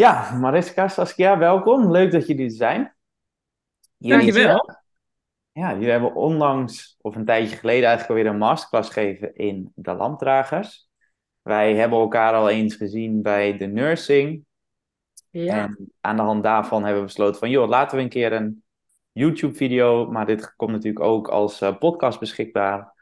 Ja, Mariska, Saskia, welkom. Leuk dat jullie er zijn. Jullie, Dankjewel. Ja, jullie hebben onlangs, of een tijdje geleden eigenlijk alweer een masterclass gegeven in de lampdragers. Wij hebben elkaar al eens gezien bij de nursing. Ja. En aan de hand daarvan hebben we besloten van, joh, laten we een keer een YouTube-video, maar dit komt natuurlijk ook als eh, podcast beschikbaar,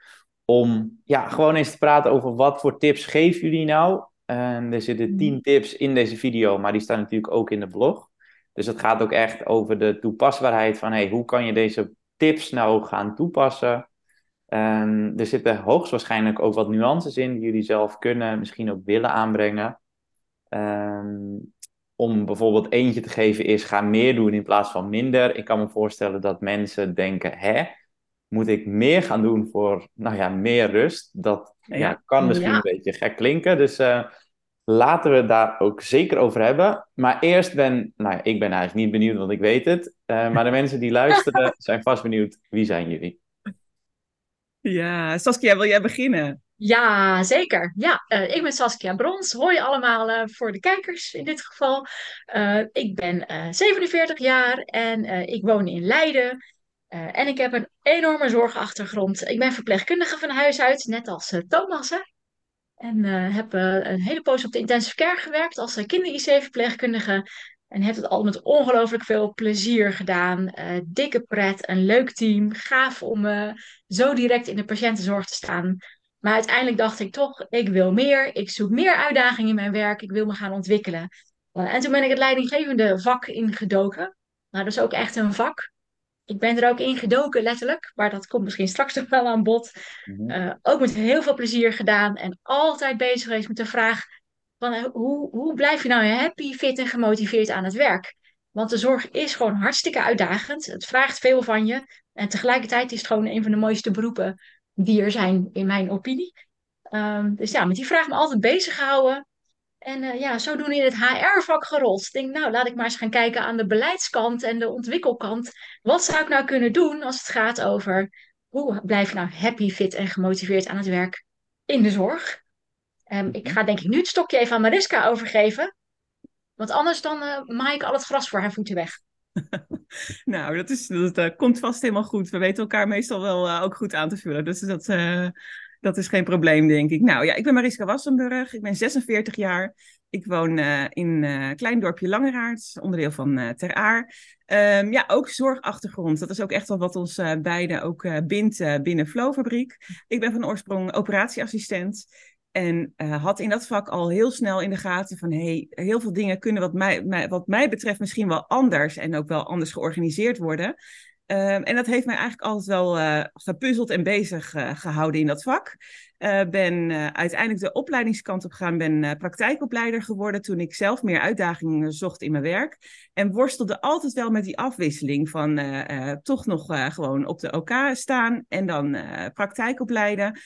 om ja, gewoon eens te praten over wat voor tips geven jullie nou. En er zitten tien tips in deze video, maar die staan natuurlijk ook in de blog. Dus het gaat ook echt over de toepasbaarheid van, hey, hoe kan je deze tips nou gaan toepassen? En er zitten hoogstwaarschijnlijk ook wat nuances in die jullie zelf kunnen, misschien ook willen aanbrengen. Ehm, om bijvoorbeeld eentje te geven is ga meer doen in plaats van minder. Ik kan me voorstellen dat mensen denken, hè, moet ik meer gaan doen voor, nou ja, meer rust? Dat ja, Ja. kan misschien Ja. een beetje gek klinken, dus eh, laten we het daar ook zeker over hebben. Maar eerst ben, nou ja, ik ben eigenlijk niet benieuwd, want ik weet het. Eh, maar de mensen die luisteren zijn vast benieuwd, wie zijn jullie? Ja, Saskia, wil jij beginnen? Ja, zeker. Ja, eh, ik ben Saskia Brons. Hoi allemaal eh, voor de kijkers in dit geval. Eh, ik ben eh 47 jaar en eh, ik woon in Leiden. Eh, en ik heb een enorme zorgachtergrond. Ik ben verpleegkundige van huis uit, net als eh, Thomas. Hè? En eh, heb een hele poos op de intensive care gewerkt als kinder-IC-verpleegkundige. En heb het al met ongelooflijk veel plezier gedaan. Dikke pret, een leuk team. Gaaf om zo direct in de patiëntenzorg te staan. Maar uiteindelijk dacht ik toch, ik wil meer. Ik zoek meer uitdaging in mijn werk. Ik wil me gaan ontwikkelen. En toen ben ik het leidinggevende vak ingedoken. Nou, dat is ook echt een vak. Ik ben er ook in gedoken, letterlijk. Maar dat komt misschien straks nog wel aan bod. Mhm. Eh, ook met heel veel plezier gedaan. En altijd bezig geweest met de vraag van eh, hoe, hoe blijf je nou happy, fit en gemotiveerd aan het werk? Want de zorg is gewoon hartstikke uitdagend. Het vraagt veel van je. En tegelijkertijd is het gewoon een van de mooiste beroepen die er zijn, in mijn opinie. Ehm, dus ja, met die vraag me altijd bezig gehouden. En eh, ja, zodoende in het HR-vak gerold. Ik denk, nou, laat ik maar eens gaan kijken aan de beleidskant en de ontwikkelkant. Wat zou ik nou kunnen doen als het gaat over hoe blijf je nou happy, fit en gemotiveerd aan het werk in de zorg? Ehm, ik ga denk ik nu het stokje even aan Mariska overgeven. Want anders dan eh maai ik al het gras voor haar voeten weg. Nou, dat, is, dat eh, komt vast helemaal goed. We weten elkaar meestal wel ook goed aan te vullen. Dus dat, dat is geen probleem, denk ik. Nou ja, ik ben Mariska Wassenburg. Ik ben 46 jaar. Ik woon eh, in eh, een klein dorpje Langeraard, onderdeel van eh Ter Aar. Ehm, ja, ook zorgachtergrond. Dat is ook echt wel wat ons eh, beiden ook eh, bindt eh, binnen Flowfabriek. Ik ben van oorsprong operatieassistent. En eh, had in dat vak al heel snel in de gaten van hey, heel veel dingen kunnen wat mij- wat mij betreft misschien wel anders en ook wel anders georganiseerd worden. Ehm, en dat heeft mij eigenlijk altijd wel eh, gepuzzeld en bezig eh, gehouden in dat vak. Eh, ben uiteindelijk de opleidingskant op gegaan, ben praktijkopleider geworden toen ik zelf meer uitdagingen zocht in mijn werk. En worstelde altijd wel met die afwisseling van toch nog gewoon op de OK staan en dan eh, praktijk opleiden.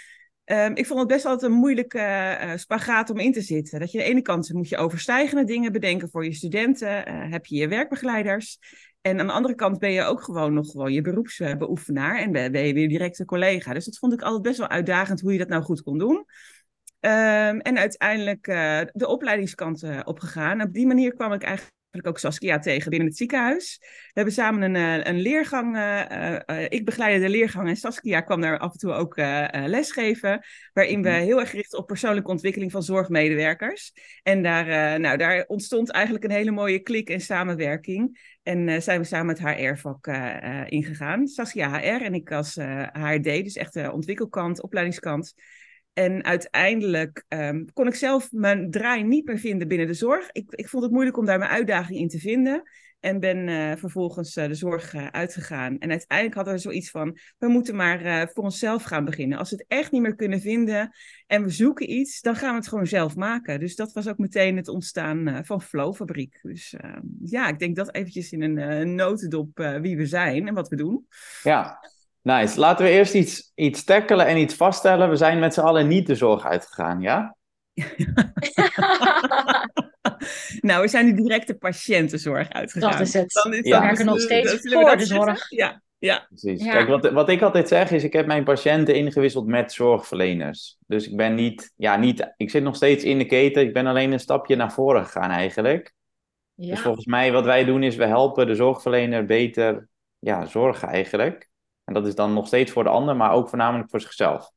Ehm, ik vond het best altijd een moeilijke eh, spagaat om in te zitten. Dat je aan de ene kant moet je overstijgende dingen bedenken voor je studenten, heb je je werkbegeleiders. En aan de andere kant ben je ook gewoon nog gewoon je beroepsbeoefenaar en ben, je weer directe collega. Dus dat vond ik altijd best wel uitdagend hoe je dat nou goed kon doen. Ehm, en uiteindelijk eh, de opleidingskant eh, opgegaan. Op die manier kwam ik eigenlijk ook Saskia tegen binnen het ziekenhuis. We hebben samen een, eh, een leergang. eh, ik begeleidde de leergang en Saskia kwam daar af en toe ook eh, lesgeven. Waarin we heel erg richten op persoonlijke ontwikkeling van zorgmedewerkers. En daar, nou, daar ontstond eigenlijk een hele mooie klik en samenwerking. En zijn we samen het HR-vak ingegaan. Saskia HR en ik als HRD, dus echt de ontwikkelkant, opleidingskant. En uiteindelijk ehm, kon ik zelf mijn draai niet meer vinden binnen de zorg. Ik, ik vond het moeilijk om daar mijn uitdaging in te vinden. En ben eh, vervolgens eh, de zorg eh, uitgegaan. En uiteindelijk hadden we zoiets van: we moeten maar voor onszelf gaan beginnen. Als we het echt niet meer kunnen vinden en we zoeken iets, dan gaan we het gewoon zelf maken. Dus dat was ook meteen het ontstaan van Flow Fabriek. Dus eh, ja, ik denk dat eventjes in een notendop wie we zijn en wat we doen. Ja, nice. Laten we eerst iets, iets tackelen en iets vaststellen. We zijn met z'n allen niet de zorg uitgegaan, ja? nou, we zijn nu direct de patiëntenzorg uitgegaan. Dat is het. Dan is We Ja. werken nog steeds we voor dat de zeggen? zorg. Ja, ja. Precies. Ja. Kijk, wat, wat ik altijd zeg is, ik heb mijn patiënten ingewisseld met zorgverleners. Dus ik ben niet, ja, niet, ik zit nog steeds in de keten. Ik ben alleen een stapje naar voren gegaan eigenlijk. Dus volgens mij wat wij doen is we helpen de zorgverlener beter ja, zorgen eigenlijk. En dat is dan nog steeds voor de ander, maar ook voornamelijk voor zichzelf.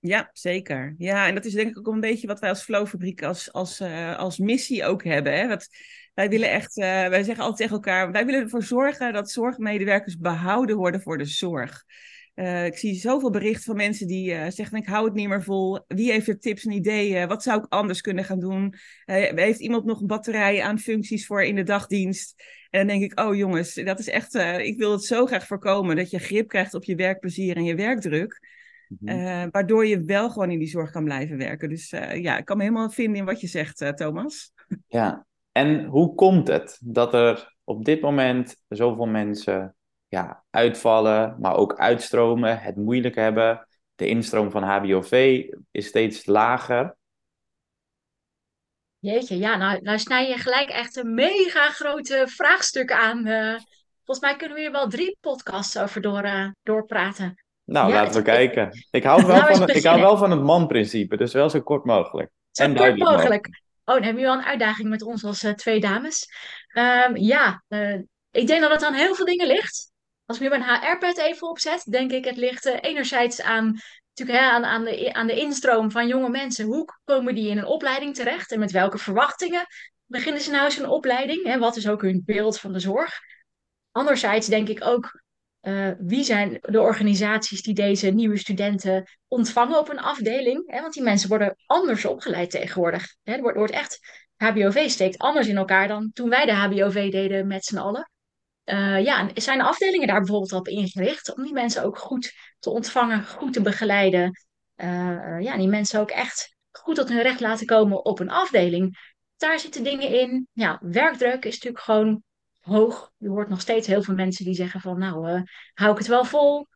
Ja, zeker. Ja, en dat is denk ik ook een beetje wat wij als Flowfabriek als, als, uh, als missie ook hebben. Hè? Dat, wij willen echt, uh, wij zeggen altijd tegen elkaar, wij willen ervoor zorgen dat zorgmedewerkers behouden worden voor de zorg. Uh, ik zie zoveel berichten van mensen die zeggen: Ik hou het niet meer vol. Wie heeft er tips en ideeën? Wat zou ik anders kunnen gaan doen? Heeft iemand nog een batterij aan functies voor in de dagdienst? En dan denk ik: Oh jongens, dat is echt. ik wil het zo graag voorkomen dat je grip krijgt op je werkplezier en je werkdruk. Mm-hmm. waardoor je wel gewoon in die zorg kan blijven werken. Dus ja, ik kan me helemaal vinden in wat je zegt, Thomas. Ja, en hoe komt het dat er op dit moment zoveel mensen ja, uitvallen, maar ook uitstromen, het moeilijk hebben. De instroom van HBOV is steeds lager. Jeetje, ja, nou, nou snij je gelijk echt een mega grote vraagstuk aan. Uh, volgens mij kunnen we hier wel drie podcasts over door, uh, doorpraten. Nou, laten we kijken. Ik hou wel, van, het, ik hou wel van het man-principe, dus wel zo kort mogelijk. Zo en kort mogelijk. Oh, dan hebben we wel een uitdaging met ons als uh, twee dames. Um, ja, ik denk dat het aan heel veel dingen ligt. Als ik nu mijn HR-pad even opzet, denk ik, het ligt enerzijds aan, natuurlijk, hè, aan, aan, de, aan de instroom van jonge mensen. Hoe komen die in een opleiding terecht en met welke verwachtingen beginnen ze nou zo'n opleiding? Hè? Wat is ook hun beeld van de zorg? Anderzijds denk ik ook, uh, wie zijn de organisaties die deze nieuwe studenten ontvangen op een afdeling? Hè? Want die mensen worden anders opgeleid tegenwoordig. Hè? Wordt, wordt echt, HBOV steekt anders in elkaar dan toen wij de HBOV deden met z'n allen. Uh, ja, zijn afdelingen daar bijvoorbeeld op ingericht om die mensen ook goed te ontvangen, goed te begeleiden. Uh, ja, die mensen ook echt goed tot hun recht laten komen op een afdeling. Daar zitten dingen in. Ja, werkdruk is natuurlijk gewoon hoog. Je hoort nog steeds heel veel mensen die zeggen van nou, uh, hou ik het wel vol.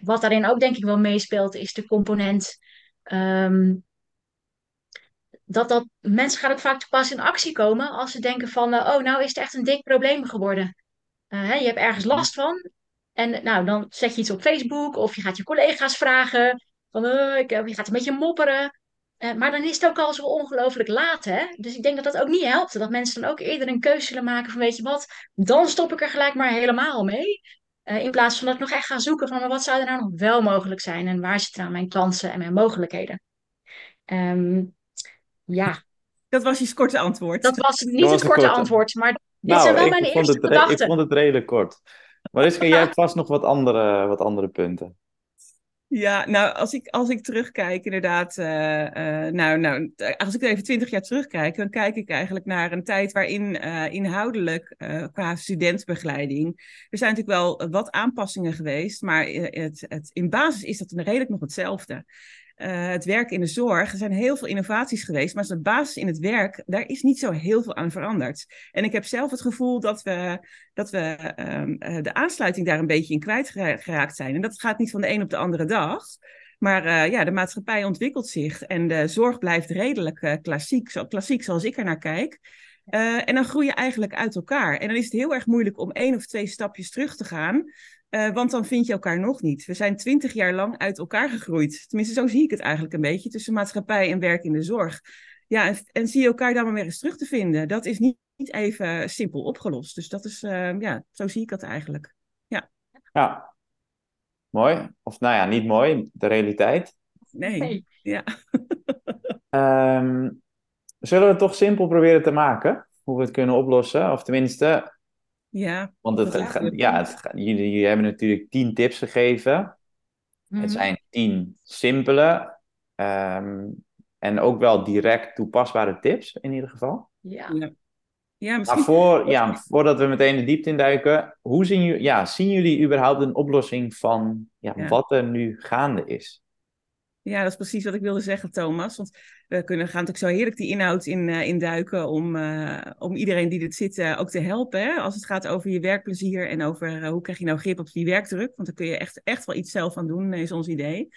wat daarin ook denk ik wel meespeelt is de component um, dat, dat mensen gaan ook vaak pas in actie komen als ze denken van, oh, nou is het echt een dik probleem geworden. Uh, hè, je hebt ergens last van. En nou, dan zet je iets op Facebook of je gaat je collega's vragen. Van, uh, ik, je gaat een beetje mopperen. Uh, maar dan is het ook al zo ongelooflijk laat, hè? Dus ik denk dat dat ook niet helpt. Dat mensen dan ook eerder een keuze zullen maken van, weet je wat, dan stop ik er gelijk maar helemaal mee. in plaats van dat ik nog echt ga zoeken van, maar wat zou er nou nog wel mogelijk zijn? En waar zitten nou mijn kansen en mijn mogelijkheden? Um, ja. Dat was je korte antwoord. Dat was niet het korte, antwoord, maar nou, zijn wel mijn eerste gedachten. Ik vond het redelijk kort. Mariska, jij hebt vast nog wat andere, wat andere punten. Ja, nou, als ik, als ik terugkijk, inderdaad, uh, uh, nou, nou, als ik even twintig jaar terugkijk, dan kijk ik eigenlijk naar een tijd waarin uh, inhoudelijk qua studentbegeleiding, er zijn natuurlijk wel wat aanpassingen geweest, maar het, het, in basis is dat redelijk nog hetzelfde. Uh, het werk in de zorg. Er zijn heel veel innovaties geweest, maar de basis in het werk, daar is niet zo heel veel aan veranderd. En ik heb zelf het gevoel dat we, dat we um, de aansluiting daar een beetje in kwijtgeraakt zijn. En dat gaat niet van de een op de andere dag. Maar uh, ja, de maatschappij ontwikkelt zich en de zorg blijft redelijk uh, klassiek, zo klassiek zoals ik er naar kijk. Uh, en dan groei je eigenlijk uit elkaar. En dan is het heel erg moeilijk om één of twee stapjes terug te gaan. Uh, want dan vind je elkaar nog niet. We zijn twintig jaar lang uit elkaar gegroeid. Tenminste, zo zie ik het eigenlijk een beetje. Tussen maatschappij en werk in de zorg. Ja, en, en zie je elkaar dan maar weer eens terug te vinden. Dat is niet, niet even simpel opgelost. Dus dat is, uh, ja, zo zie ik dat eigenlijk. Ja. Ja. Mooi. Of nou ja, niet mooi. De realiteit. Nee. nee. Ja. um, zullen we het toch simpel proberen te maken? Hoe we het kunnen oplossen? Of tenminste, ja. Want het, het, ja, het, jullie, jullie hebben natuurlijk tien tips gegeven. Het mhm. zijn tien simpele um, en ook wel direct toepasbare tips in ieder geval. Ja. ja. misschien... Maar voor, ja, voordat we meteen de diepte induiken, hoe zien, jullie, ja, zien jullie überhaupt een oplossing van ja, ja. wat er nu gaande is? Ja, dat is precies wat ik wilde zeggen, Thomas. Want we kunnen, gaan natuurlijk zo heerlijk die inhoud in, uh, induiken om, uh, om iedereen die dit zit uh, ook te helpen. Als het gaat over je werkplezier en over hoe krijg je nou grip op die werkdruk. Want daar kun je echt, echt wel iets zelf aan doen, is ons idee.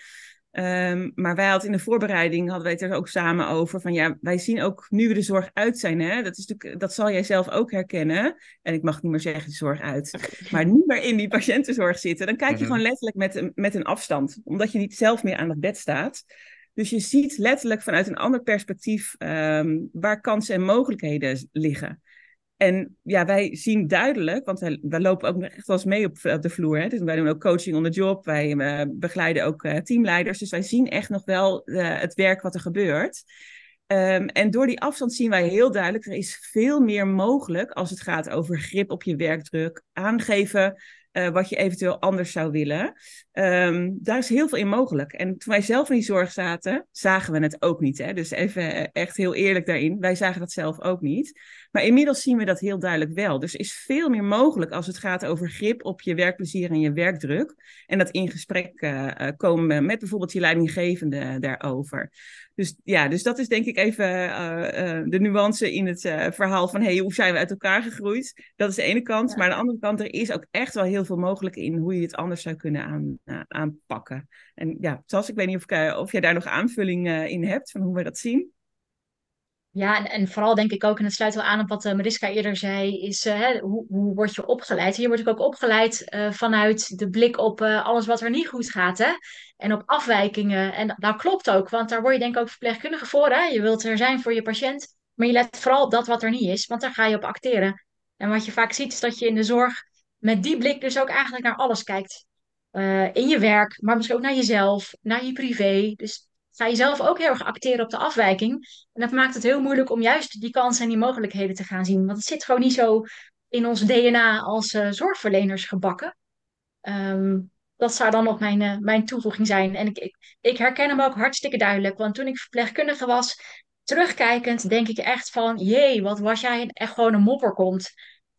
Um, maar wij hadden in de voorbereiding hadden wij het er ook samen over van ja, wij zien ook nu we de zorg uit zijn, hè, dat, is natuurlijk, dat zal jij zelf ook herkennen. En ik mag niet meer zeggen de zorg uit, maar niet meer in die patiëntenzorg zitten. Dan kijk je mm -hmm. gewoon letterlijk met een, met een afstand, omdat je niet zelf meer aan het bed staat. Dus je ziet letterlijk vanuit een ander perspectief um, waar kansen en mogelijkheden liggen. En ja, wij zien duidelijk, want wij, lopen ook echt wel eens mee op, de vloer. Hè? Dus wij doen ook coaching on the job, wij uh, begeleiden ook uh, teamleiders. Dus wij zien echt nog wel uh, het werk wat er gebeurt. Um, en door die afstand zien wij heel duidelijk, er is veel meer mogelijk als het gaat over grip op je werkdruk, aangeven uh, wat je eventueel anders zou willen. Um, daar is heel veel in mogelijk. En toen wij zelf in die zorg zaten, zagen we het ook niet. Hè? Dus even echt heel eerlijk daarin. Wij zagen dat zelf ook niet. Maar inmiddels zien we dat heel duidelijk wel. Dus is veel meer mogelijk als het gaat over grip op je werkplezier en je werkdruk. En dat in gesprek uh, komen met bijvoorbeeld je leidinggevende daarover. Dus ja, dus dat is denk ik even uh, uh, de nuance in het uh, verhaal van hey, hoe zijn we uit elkaar gegroeid? Dat is de ene kant. Ja. Maar aan de andere kant, er is ook echt wel heel veel mogelijk in hoe je het anders zou kunnen aan, aanpakken. En ja, zoals ik weet niet of, of jij daar nog aanvulling in hebt van hoe we dat zien. Ja, en, en, vooral denk ik ook, en het sluit wel aan op wat uh, Mariska eerder zei, is hè, hoe, hoe word je opgeleid? Hier word ik ook opgeleid uh, vanuit de blik op alles wat er niet goed gaat, hè? En op afwijkingen. En dat klopt ook, want daar word je denk ik ook verpleegkundige voor, hè? Je wilt er zijn voor je patiënt, maar je let vooral op dat wat er niet is, want daar ga je op acteren. En wat je vaak ziet, is dat je in de zorg met die blik dus ook eigenlijk naar alles kijkt. in je werk, maar misschien ook naar jezelf, naar je privé. Dus ga je zelf ook heel erg acteren op de afwijking. En dat maakt het heel moeilijk om juist die kansen en die mogelijkheden te gaan zien. Want het zit gewoon niet zo in ons DNA als uh, zorgverleners gebakken. Um, dat zou dan nog mijn, uh, mijn toevoeging zijn. En ik, ik, ik, herken hem ook hartstikke duidelijk. Want toen ik verpleegkundige was, terugkijkend, denk ik echt van... jee, wat was jij echt gewoon een mopper komt.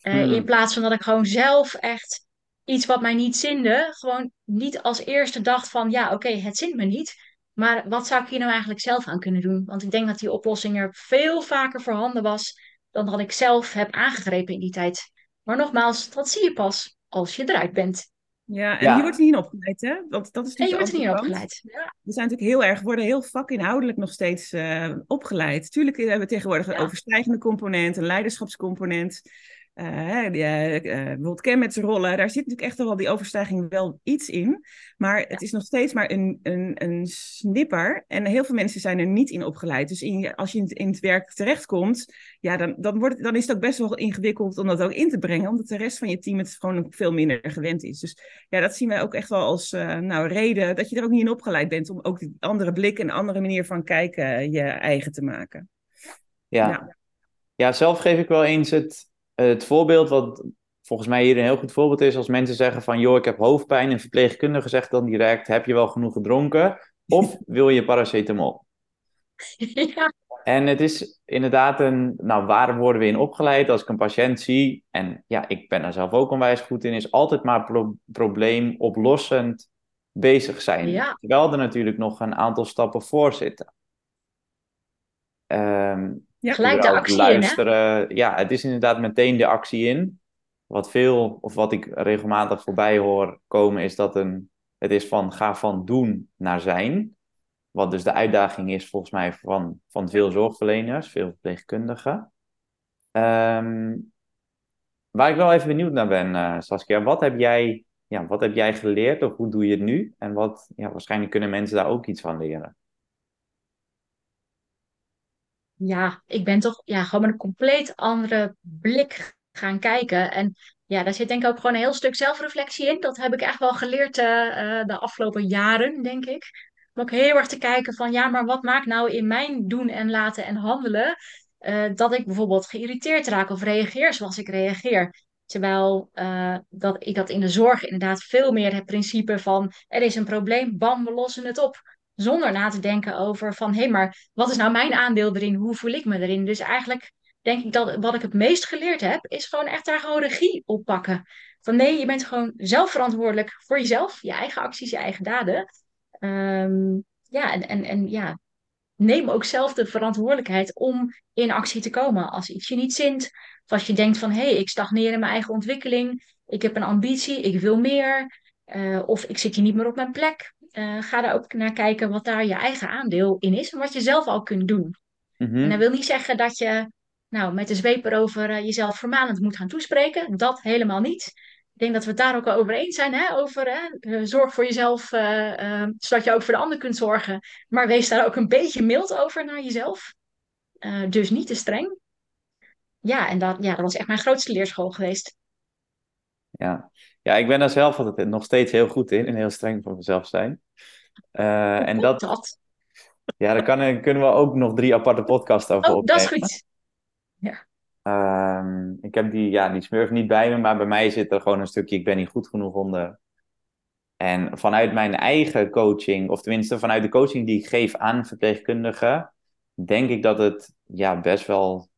Uh, hmm. In plaats van dat ik gewoon zelf echt iets wat mij niet zinde... gewoon niet als eerste dacht van... ja, oké, okay, het zint me niet... Maar wat zou ik hier nou eigenlijk zelf aan kunnen doen? Want ik denk dat die oplossing er veel vaker voorhanden was dan dat ik zelf heb aangegrepen in die tijd. Maar nogmaals, dat zie je pas als je eruit bent. Ja, en ja. hier wordt niet in opgeleid, hè? Want dat is en je wordt er niet in opgeleid. Ja. We zijn natuurlijk heel erg, worden heel vakinhoudelijk nog steeds uh, opgeleid. Tuurlijk hebben we tegenwoordig een overstijgende component, een leiderschapscomponent. Uh, die, uh, bijvoorbeeld kenmetsrollen, daar zit natuurlijk echt wel die overstijging wel iets in. Maar het is nog steeds maar een, een, een snipper. En heel veel mensen zijn er niet in opgeleid. Dus in, als je in het, in het werk terechtkomt, ja, dan, dan, wordt, dan is het ook best wel ingewikkeld om dat ook in te brengen. Omdat de rest van je team het gewoon veel minder gewend is. Dus ja, dat zien wij ook echt wel als uh, nou, reden dat je er ook niet in opgeleid bent. Om ook die andere blik en andere manier van kijken je eigen te maken. Ja. ja. ja, zelf geef ik wel eens het het voorbeeld wat volgens mij hier een heel goed voorbeeld is, als mensen zeggen van, joh, ik heb hoofdpijn, en verpleegkundige zegt dan direct, heb je wel genoeg gedronken? Of wil je paracetamol? Ja. En het is inderdaad een, nou, waar worden we in opgeleid als ik een patiënt zie? En ja, ik ben er zelf ook onwijs goed in, is altijd maar pro probleemoplossend bezig zijn. Ja. Terwijl er natuurlijk nog een aantal stappen voor zitten. Um, ja. Gelijk de actie luisteren. In, ja, het is inderdaad meteen de actie in. Wat veel, of wat ik regelmatig voorbij hoor komen, is dat een, het is van ga van doen naar zijn. Wat dus de uitdaging is volgens mij van, van veel zorgverleners, veel verpleegkundigen. Um, waar ik wel even benieuwd naar ben, uh, Saskia, wat heb jij, ja, wat heb jij geleerd of hoe doe je het nu? En wat, ja, waarschijnlijk kunnen mensen daar ook iets van leren. Ja, ik ben toch ja, gewoon met een compleet andere blik gaan kijken. En ja, daar zit denk ik ook gewoon een heel stuk zelfreflectie in. Dat heb ik echt wel geleerd uh, de afgelopen jaren, denk ik. Om ook heel erg te kijken van, ja, maar wat maakt nou in mijn doen en laten en handelen... Uh, dat ik bijvoorbeeld geïrriteerd raak of reageer zoals ik reageer. Terwijl dat ik dat in de zorg inderdaad veel meer het principe van... er is een probleem, bam, we lossen het op zonder na te denken over van hé, hey, maar wat is nou mijn aandeel erin? Hoe voel ik me erin? Dus eigenlijk denk ik dat wat ik het meest geleerd heb, is gewoon echt daar gewoon regie op pakken. Van nee, je bent gewoon zelf verantwoordelijk voor jezelf, je eigen acties, je eigen daden. Um, ja, en, en, en ja, neem ook zelf de verantwoordelijkheid om in actie te komen. Als iets je niet zint, of als je denkt van hé, hey, ik stagneer in mijn eigen ontwikkeling, ik heb een ambitie, ik wil meer, uh, of ik zit hier niet meer op mijn plek. Uh, ga daar ook naar kijken wat daar je eigen aandeel in is en wat je zelf al kunt doen. Mm -hmm. En dat wil niet zeggen dat je nou, met de zweep erover uh, jezelf vermanend moet gaan toespreken. Dat helemaal niet. Ik denk dat we het daar ook over eens zijn. Hè? Over hè? zorg voor jezelf, uh, zodat je ook voor de ander kunt zorgen. Maar wees daar ook een beetje mild over naar jezelf. dus niet te streng. ja, en dat, ja, dat was echt mijn grootste leerschool geweest. Ja. Ja, ik ben daar zelf altijd nog steeds heel goed in en heel streng voor mezelf zijn. Uh, en dat, dat? Ja, daar kan, kunnen we ook nog drie aparte podcasts over oh, opnemen. dat is goed. Ja. Uh, ik heb die, ja, die smurf niet bij me, maar bij mij zit er gewoon een stukje ik ben niet goed genoeg onder. En vanuit mijn eigen coaching, of tenminste vanuit de coaching die ik geef aan verpleegkundigen, denk ik dat het ja, best wel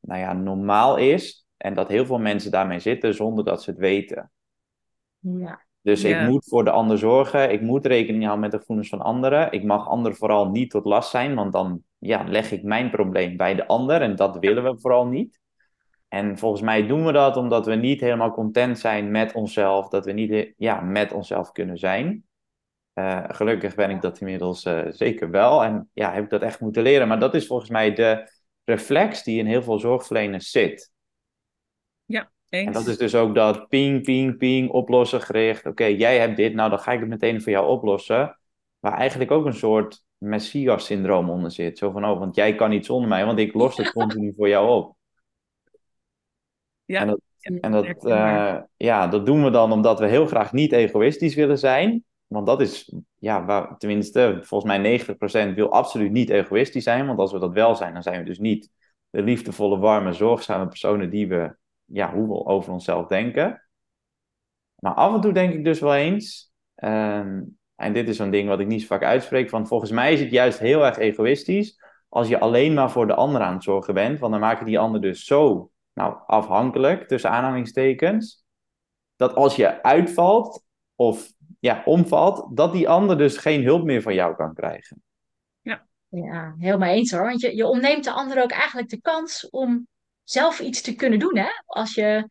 nou ja, normaal is. En dat heel veel mensen daarmee zitten zonder dat ze het weten. Ja. Dus Ja. ik moet voor de ander zorgen. Ik moet rekening houden met de gevoelens van anderen. Ik mag anderen vooral niet tot last zijn, want dan ja, leg ik mijn probleem bij de ander. En dat willen we vooral niet. En volgens mij doen we dat omdat we niet helemaal content zijn met onszelf. Dat we niet ja, met onszelf kunnen zijn. Eh, gelukkig ben ik dat inmiddels eh, zeker wel. En ja, heb ik dat echt moeten leren. Maar dat is volgens mij de reflex die in heel veel zorgverleners zit. Eens. En dat is dus ook dat ping, ping, ping, oplossen gericht. Oké, jij hebt dit, nou dan ga ik het meteen voor jou oplossen. Waar eigenlijk ook een soort messias-syndroom onder zit. Zo van, oh, want jij kan niet zonder mij, want ik los het continu voor jou op. Ja, En dat, en dat, herkenbaar. eh, ja, dat doen we dan omdat we heel graag niet egoïstisch willen zijn. Want dat is, ja, waar, tenminste, volgens mij 90% wil absoluut niet egoïstisch zijn. Want als we dat wel zijn, dan zijn we dus niet de liefdevolle, warme, zorgzame personen die we, ja, hoe we over onszelf denken. Maar af en toe denk ik dus wel eens, ehm, en dit is zo'n ding wat ik niet zo vaak uitspreek, van volgens mij is het juist heel erg egoïstisch als je alleen maar voor de ander aan het zorgen bent. Want dan maken die ander dus zo nou, afhankelijk, tussen aanhalingstekens, dat als je uitvalt of ja, omvalt, dat die ander dus geen hulp meer van jou kan krijgen. Ja, helemaal eens hoor. Want je, je ontneemt de ander ook eigenlijk de kans om zelf iets te kunnen doen. Hè? Als je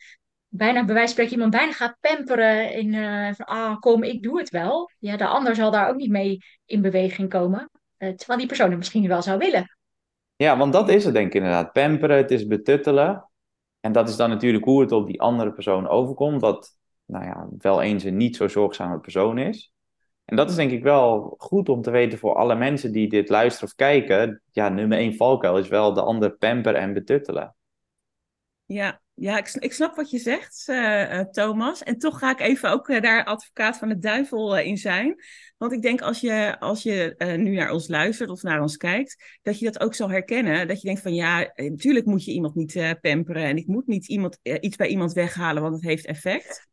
bijna, bij wijze van iemand bijna gaat pamperen in eh, van, ah, kom, ik doe het wel. Ja, de ander zal daar ook niet mee in beweging komen. Eh, terwijl die persoon het misschien wel zou willen. Ja, want dat is het denk ik inderdaad. Pamperen, het is betuttelen. En dat is dan natuurlijk hoe het op die andere persoon overkomt. Dat, nou ja, wel eens een niet zo zorgzame persoon is. En dat is denk ik wel goed om te weten voor alle mensen die dit luisteren of kijken. Ja, nummer één valkuil is wel de ander pamperen en betuttelen. Ja, ja ik, ik snap wat je zegt, eh, eh, Thomas. En toch ga ik even ook eh, daar advocaat van de duivel in zijn. Want ik denk als je, als je nu naar ons luistert of naar ons kijkt, dat je dat ook zal herkennen. Dat je denkt van ja, natuurlijk moet je iemand niet pamperen. En ik moet niet iemand, iets bij iemand weghalen, want het heeft effect.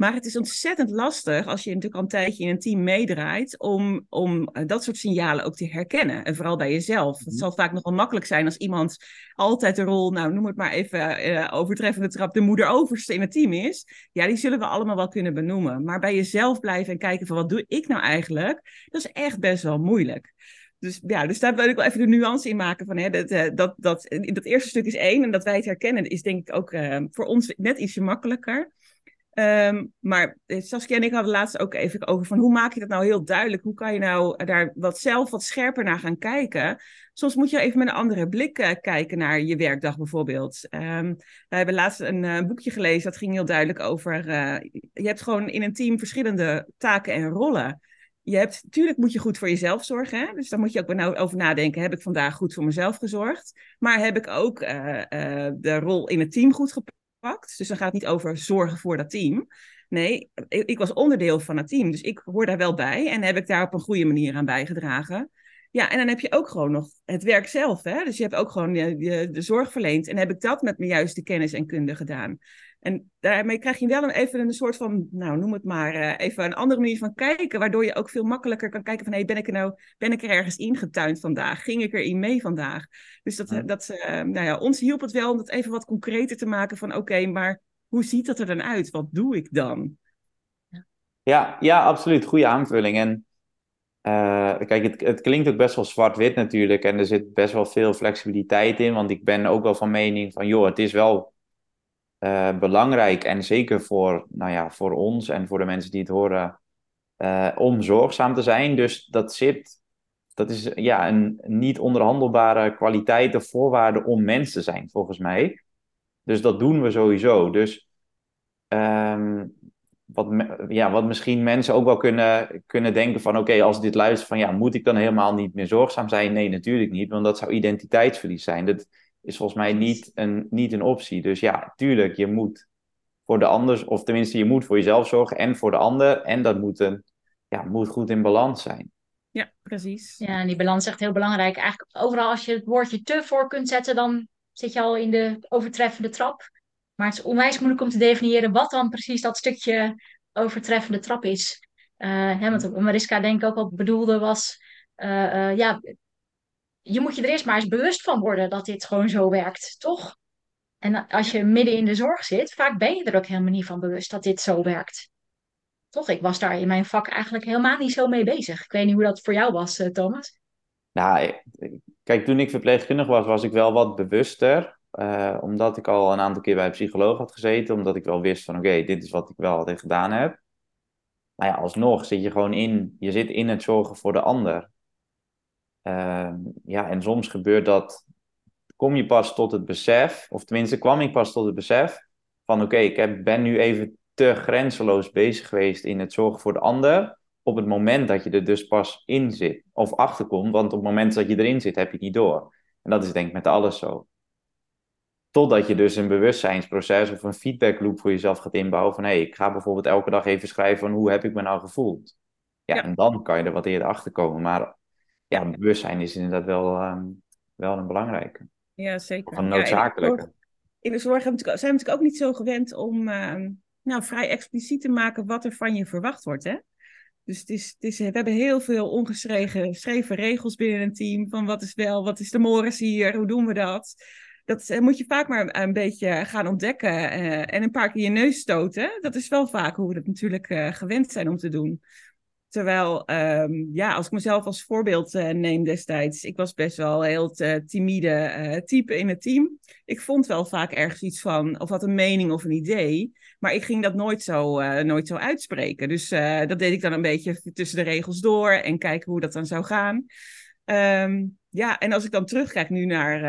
Maar het is ontzettend lastig als je natuurlijk al een tijdje in een team meedraait om, om eh, dat soort signalen ook te herkennen. En vooral bij jezelf. Het Mhm. zal vaak nog wel makkelijk zijn als iemand altijd de rol, nou noem het maar even eh, overtreffende trap, de moeder overste in het team is. Ja, die zullen we allemaal wel kunnen benoemen. Maar bij jezelf blijven en kijken van wat doe ik nou eigenlijk, dat is echt best wel moeilijk. Dus ja, dus daar wil ik wel even de nuance in maken van hè, dat, eh, dat, dat, dat eerste stuk is één en dat wij het herkennen is denk ik ook voor ons net ietsje makkelijker. Ehm, maar eh, Saskia en ik hadden laatst ook even over van hoe maak je dat nou heel duidelijk? Hoe kan je nou daar wat zelf wat scherper naar gaan kijken? Soms moet je even met een andere blik eh, kijken naar je werkdag bijvoorbeeld. Ehm wij hebben laatst een eh, boekje gelezen dat ging heel duidelijk over. je hebt gewoon in een team verschillende taken en rollen. Je hebt, natuurlijk moet je goed voor jezelf zorgen. Hè? Dus daar moet je ook nou over nadenken. Heb ik vandaag goed voor mezelf gezorgd? Maar heb ik ook de rol in het team goed gepakt? Dus dan gaat het niet over zorgen voor dat team. Nee, ik, was onderdeel van het team. Dus ik hoor daar wel bij. En heb ik daar op een goede manier aan bijgedragen. Ja, en dan heb je ook gewoon nog het werk zelf. Hè? Dus je hebt ook gewoon de, de zorg verleend. En heb ik dat met mijn juiste kennis en kunde gedaan. En daarmee krijg je wel een, even een soort van, nou noem het maar, eh, even een andere manier van kijken. Waardoor je ook veel makkelijker kan kijken van, hé, ben ik er nou, ben ik er ergens ingetuind vandaag? Ging ik erin mee vandaag? Dus dat, Ja. dat eh, nou ja, ons hielp het wel om dat even wat concreter te maken van, oké, maar hoe ziet dat er dan uit? Wat doe ik dan? Ja, ja, absoluut. Goede aanvulling. En eh, kijk, het, het klinkt ook best wel zwart-wit natuurlijk. En er zit best wel veel flexibiliteit in. Want ik ben ook wel van mening van, joh, het is wel eh, belangrijk. En zeker voor, nou ja, voor ons en voor de mensen die het horen, eh, om zorgzaam te zijn. Dus dat zit, dat is ja, een niet onderhandelbare kwaliteit of voorwaarde om mens te zijn, volgens mij. Dus dat doen we sowieso. Dus ehm, wat, ja, wat misschien mensen ook wel kunnen, kunnen denken van... oké, als dit luister van... ja, moet ik dan helemaal niet meer zorgzaam zijn? Nee, natuurlijk niet, want dat zou identiteitsverlies zijn. Dat, is volgens mij niet een, niet een optie. Dus ja, tuurlijk, je moet voor de ander, of tenminste, je moet voor jezelf zorgen en voor de ander. En dat moet, een, ja, moet goed in balans zijn. Ja, precies. Ja, en die balans is echt heel belangrijk. Eigenlijk overal als je het woordje te voor kunt zetten, dan zit je al in de overtreffende trap. Maar het is onwijs moeilijk om te definiëren wat dan precies dat stukje overtreffende trap is. Uh, hè, wat Mariska denk ik ook al bedoelde was, uh, uh, ja, je moet je er eerst maar eens bewust van worden dat dit gewoon zo werkt, toch? En als je midden in de zorg zit, vaak ben je er ook helemaal niet van bewust dat dit zo werkt. Toch? Ik was daar in mijn vak eigenlijk helemaal niet zo mee bezig. Ik weet niet hoe dat voor jou was, Thomas. Nou, kijk, toen ik verpleegkundig was, was ik wel wat bewuster. Uh, omdat ik al een aantal keer bij een psycholoog had gezeten. Omdat ik wel wist van, oké, dit is wat ik wel altijd gedaan heb. Maar ja, alsnog zit je gewoon in, je zit in het zorgen voor de ander. Uh, ja, en soms gebeurt dat, kom je pas tot het besef, of tenminste kwam ik pas tot het besef van oké, ik heb, ben nu even te grenzeloos bezig geweest in het zorgen voor de ander, op het moment dat je er dus pas in zit, of achterkomt, want op het moment dat je erin zit, heb je het niet door. En dat is denk ik met alles zo. Totdat je dus een bewustzijnsproces of een feedbackloop voor jezelf gaat inbouwen van hé, hey, ik ga bijvoorbeeld elke dag even schrijven van hoe heb ik me nou gevoeld. Ja, ja. en dan kan je er wat eerder achter komen. Maar ja, bewustzijn is inderdaad wel, um, wel een belangrijke. Ja, zeker. Of een noodzakelijke. Ja, in de zorg zijn we natuurlijk ook niet zo gewend om uh, nou, vrij expliciet te maken wat er van je verwacht wordt. Hè? Dus het is, het is, we hebben heel veel ongeschreven regels binnen een team. Van wat is wel, wat is de mores hier, hoe doen we dat? Dat moet je vaak maar een beetje gaan ontdekken uh, en een paar keer je neus stoten. Dat is wel vaak hoe we het natuurlijk uh, gewend zijn om te doen. Terwijl, um, ja, als ik mezelf als voorbeeld uh, neem destijds, ik was best wel heel uh, timide uh, type in het team. Ik vond wel vaak ergens iets van, of had een mening of een idee, maar ik ging dat nooit zo, nooit zo uitspreken. Dus dat deed ik dan een beetje tussen de regels door en kijken hoe dat dan zou gaan. Um, ja, en als ik dan terugkijk nu naar,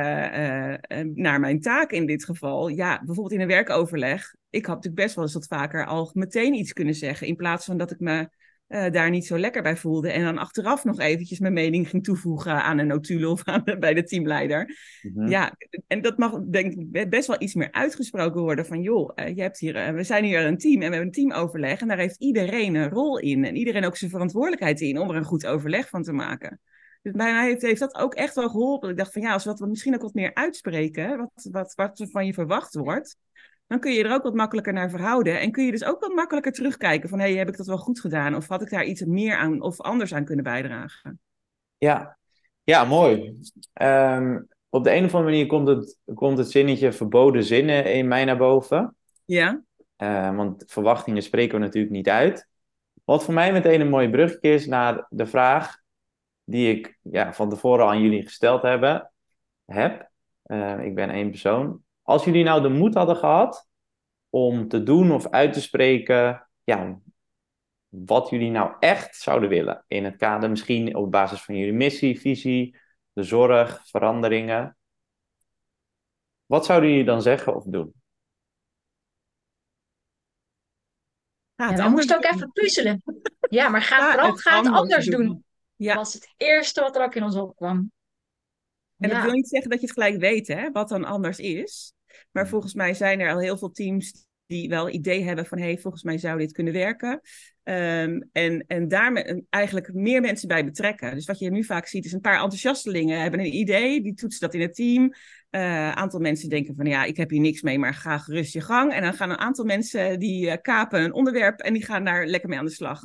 naar mijn taak in dit geval, ja, bijvoorbeeld in een werkoverleg, ik had natuurlijk best wel eens wat vaker al meteen iets kunnen zeggen, in plaats van dat ik me uh, daar niet zo lekker bij voelde. En dan achteraf nog eventjes mijn mening ging toevoegen aan een notulen of aan, bij de teamleider. Mm-hmm. Ja, en dat mag denk ik best wel iets meer uitgesproken worden van joh, uh, je hebt hier, uh, we zijn hier een team en we hebben een teamoverleg en daar heeft iedereen een rol in. En iedereen ook zijn verantwoordelijkheid in om er een goed overleg van te maken. Dus bij mij heeft, heeft dat ook echt wel geholpen. Ik dacht van ja, als we dat misschien ook wat meer uitspreken, wat, wat, wat er van je verwacht wordt, dan kun je er ook wat makkelijker naar verhouden. En kun je dus ook wat makkelijker terugkijken van, hé, hey, heb ik dat wel goed gedaan? Of had ik daar iets meer aan of anders aan kunnen bijdragen? Ja, ja mooi. Um, op de een of andere manier komt het, komt het zinnetje verboden zinnen in mij naar boven. Ja. Uh, want verwachtingen spreken we natuurlijk niet uit. Wat voor mij meteen een mooi brugje is naar de vraag die ik ja, van tevoren aan jullie gesteld hebben, heb. Uh, ik ben één persoon. Als jullie nou de moed hadden gehad om te doen of uit te spreken, ja, wat jullie nou echt zouden willen. In het kader misschien op basis van jullie missie, visie, de zorg, veranderingen. Wat zouden jullie dan zeggen of doen? Ja, dan moest ook even puzzelen. Ja, maar ga ja, vooral ga het anders doen. doen. Ja. Dat was het eerste wat er ook in ons opkwam. En ja. dat wil niet zeggen dat je het gelijk weet, hè, wat dan anders is. Maar volgens mij zijn er al heel veel teams die wel idee hebben van, hé, hey, volgens mij zou dit kunnen werken. Um, en, en daar eigenlijk meer mensen bij betrekken. Dus wat je nu vaak ziet is een paar enthousiastelingen hebben een idee, die toetsen dat in het team. Een uh, aantal mensen denken van, ja, ik heb hier niks mee, maar ga gerust je gang. En dan gaan een aantal mensen die uh, kapen een onderwerp en die gaan daar lekker mee aan de slag.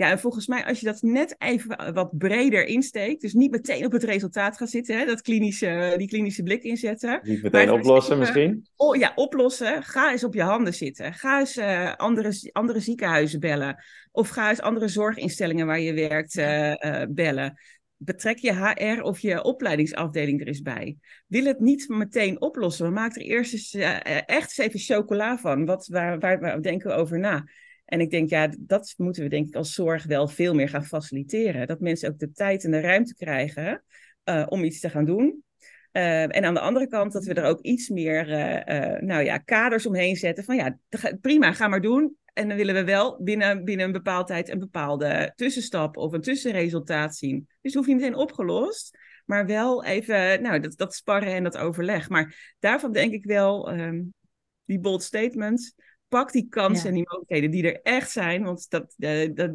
Ja, en volgens mij, als je dat net even wat breder insteekt, dus niet meteen op het resultaat gaat zitten, hè, dat klinische, die klinische blik inzetten. Niet meteen oplossen misschien? Oh ja, oplossen. Ga eens op je handen zitten. Ga eens uh, andere, andere ziekenhuizen bellen. Of ga eens andere zorginstellingen waar je werkt uh, uh, bellen. Betrek je HR of je opleidingsafdeling er eens bij. Wil het niet meteen oplossen, maar maak er eerst eens, echt eens even chocola van. Wat, waar, waar, waar denken we over na? En ik denk, ja, dat moeten we denk ik als zorg wel veel meer gaan faciliteren. Dat mensen ook de tijd en de ruimte krijgen uh, om iets te gaan doen. Uh, en aan de andere kant dat we er ook iets meer uh, nou ja, kaders omheen zetten. Van ja, prima, ga maar doen. En dan willen we wel binnen, binnen een bepaalde tijd een bepaalde tussenstap of een tussenresultaat zien. Dus hoef je meteen opgelost. Maar wel even, nou, dat, dat sparren en dat overleg. Maar daarvan denk ik wel, ehm, die bold statements, pak die kansen en die mogelijkheden die er echt zijn. Want dat, uh, dat,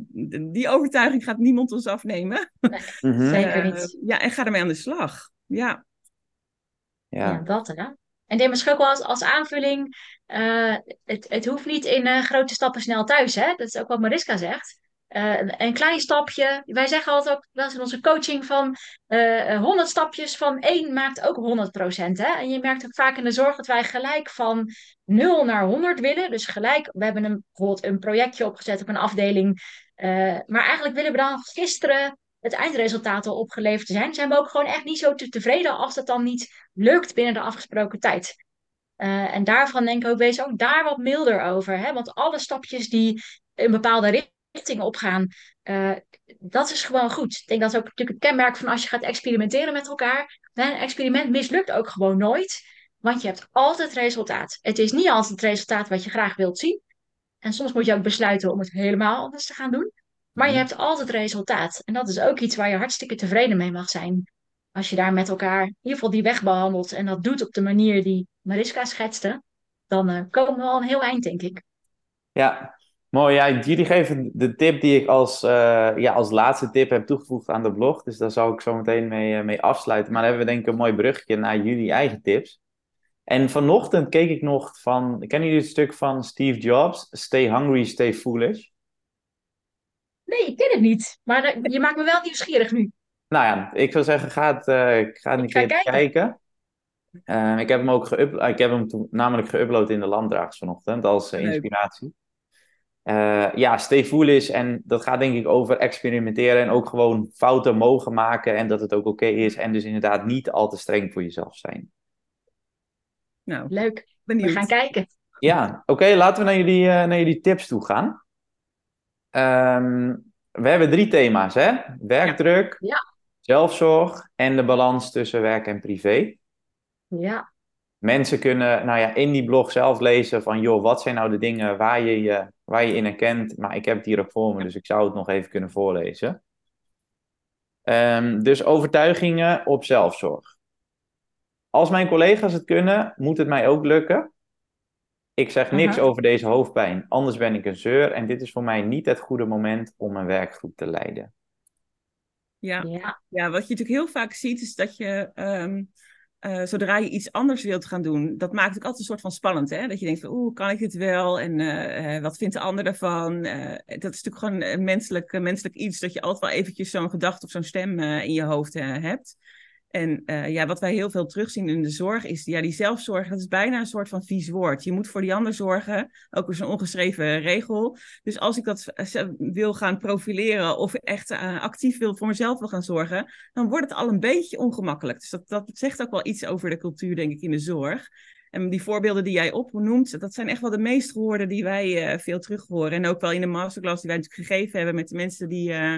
die overtuiging gaat niemand ons afnemen. Nee, Zeker niet. ja, en ga ermee aan de slag. Ja. Ja, ja dat hè. En denk misschien ook wel als, als aanvulling, uh, het, het hoeft niet in uh, grote stappen snel thuis. Hè? Dat is ook wat Mariska zegt. Uh, een klein stapje. Wij zeggen altijd ook wel eens in onze coaching van uh, 100 stapjes van 1 maakt ook 100 procent. En je merkt ook vaak in de zorg dat wij gelijk van 0 naar 100 willen. Dus gelijk, we hebben een, bijvoorbeeld een projectje opgezet op een afdeling. Maar eigenlijk willen we dan gisteren het eindresultaat al opgeleverd zijn. Zijn we ook gewoon echt niet zo te tevreden als dat dan niet lukt binnen de afgesproken tijd. En daarvan denk ik ook, wees ook daar wat milder over. Hè? Want alle stapjes die een bepaalde richting opgaan, uh, dat is gewoon goed. Ik denk dat is ook natuurlijk het kenmerk van als je gaat experimenteren met elkaar. Een experiment mislukt ook gewoon nooit, want je hebt altijd resultaat. Het is niet altijd het resultaat wat je graag wilt zien. En soms moet je ook besluiten om het helemaal anders te gaan doen. Maar je mhm. hebt altijd resultaat. En dat is ook iets waar je hartstikke tevreden mee mag zijn. Als je daar met elkaar in ieder geval die weg behandelt en dat doet op de manier die Mariska schetste, dan uh, komen we al een heel eind, denk ik. Ja, mooi. Ja, jullie geven de tip die ik als, uh, ja, als laatste tip heb toegevoegd aan de blog. Dus daar zou ik zo meteen mee, uh, mee afsluiten. Maar dan hebben we denk ik een mooi brugje naar jullie eigen tips. En vanochtend keek ik nog van, kennen jullie het stuk van Steve Jobs? Stay hungry, stay foolish. Nee, ik ken het niet. Maar je maakt me wel nieuwsgierig nu. Nou ja, ik zou zeggen, ga het, uh, ga het een keer kijken. kijken. Uh, ik heb hem ook geüpload. Ik heb hem toen, namelijk geüpload in de landdragers vanochtend als uh, inspiratie. Ja, stay foolish. En dat gaat denk ik over experimenteren en ook gewoon fouten mogen maken. En dat het ook oké is. En dus inderdaad niet al te streng voor jezelf zijn. Nou, leuk. Benieuwd. We gaan kijken. Ja, oké. laten we naar jullie, naar jullie tips toe gaan. Um, we hebben drie thema's, hè? Werkdruk, ja. zelfzorg en de balans tussen werk en privé. Ja. Mensen kunnen nou ja, in die blog zelf lezen van, joh, wat zijn nou de dingen waar je je, waar je in herkent? Maar ik heb het hier ook voor me, dus ik zou het nog even kunnen voorlezen. Um, dus overtuigingen op zelfzorg. Als mijn collega's het kunnen, moet het mij ook lukken. Ik zeg niks over deze hoofdpijn, anders ben ik een zeur en dit is voor mij niet het goede moment om een werkgroep te leiden. Ja, ja. ja wat je natuurlijk heel vaak ziet is dat je, um, uh, zodra je iets anders wilt gaan doen, dat maakt ook altijd een soort van spannend. Hè? Dat je denkt van, oeh, kan ik dit wel? En uh, wat vindt de ander ervan? dat is natuurlijk gewoon een menselijk, menselijk iets, dat je altijd wel eventjes zo'n gedachte of zo'n stem in je hoofd hebt. En uh, ja, wat wij heel veel terugzien in de zorg is, ja, die zelfzorg, dat is bijna een soort van vies woord. Je moet voor die ander zorgen, ook is een ongeschreven regel. Dus als ik dat wil gaan profileren of echt uh, actief wil voor mezelf wil gaan zorgen, dan wordt het al een beetje ongemakkelijk. Dus dat, dat zegt ook wel iets over de cultuur, denk ik, in de zorg. En die voorbeelden die jij opnoemt, dat zijn echt wel de meest gehoorde die wij uh, veel terug horen. En ook wel in de masterclass die wij natuurlijk gegeven hebben met de mensen die, uh,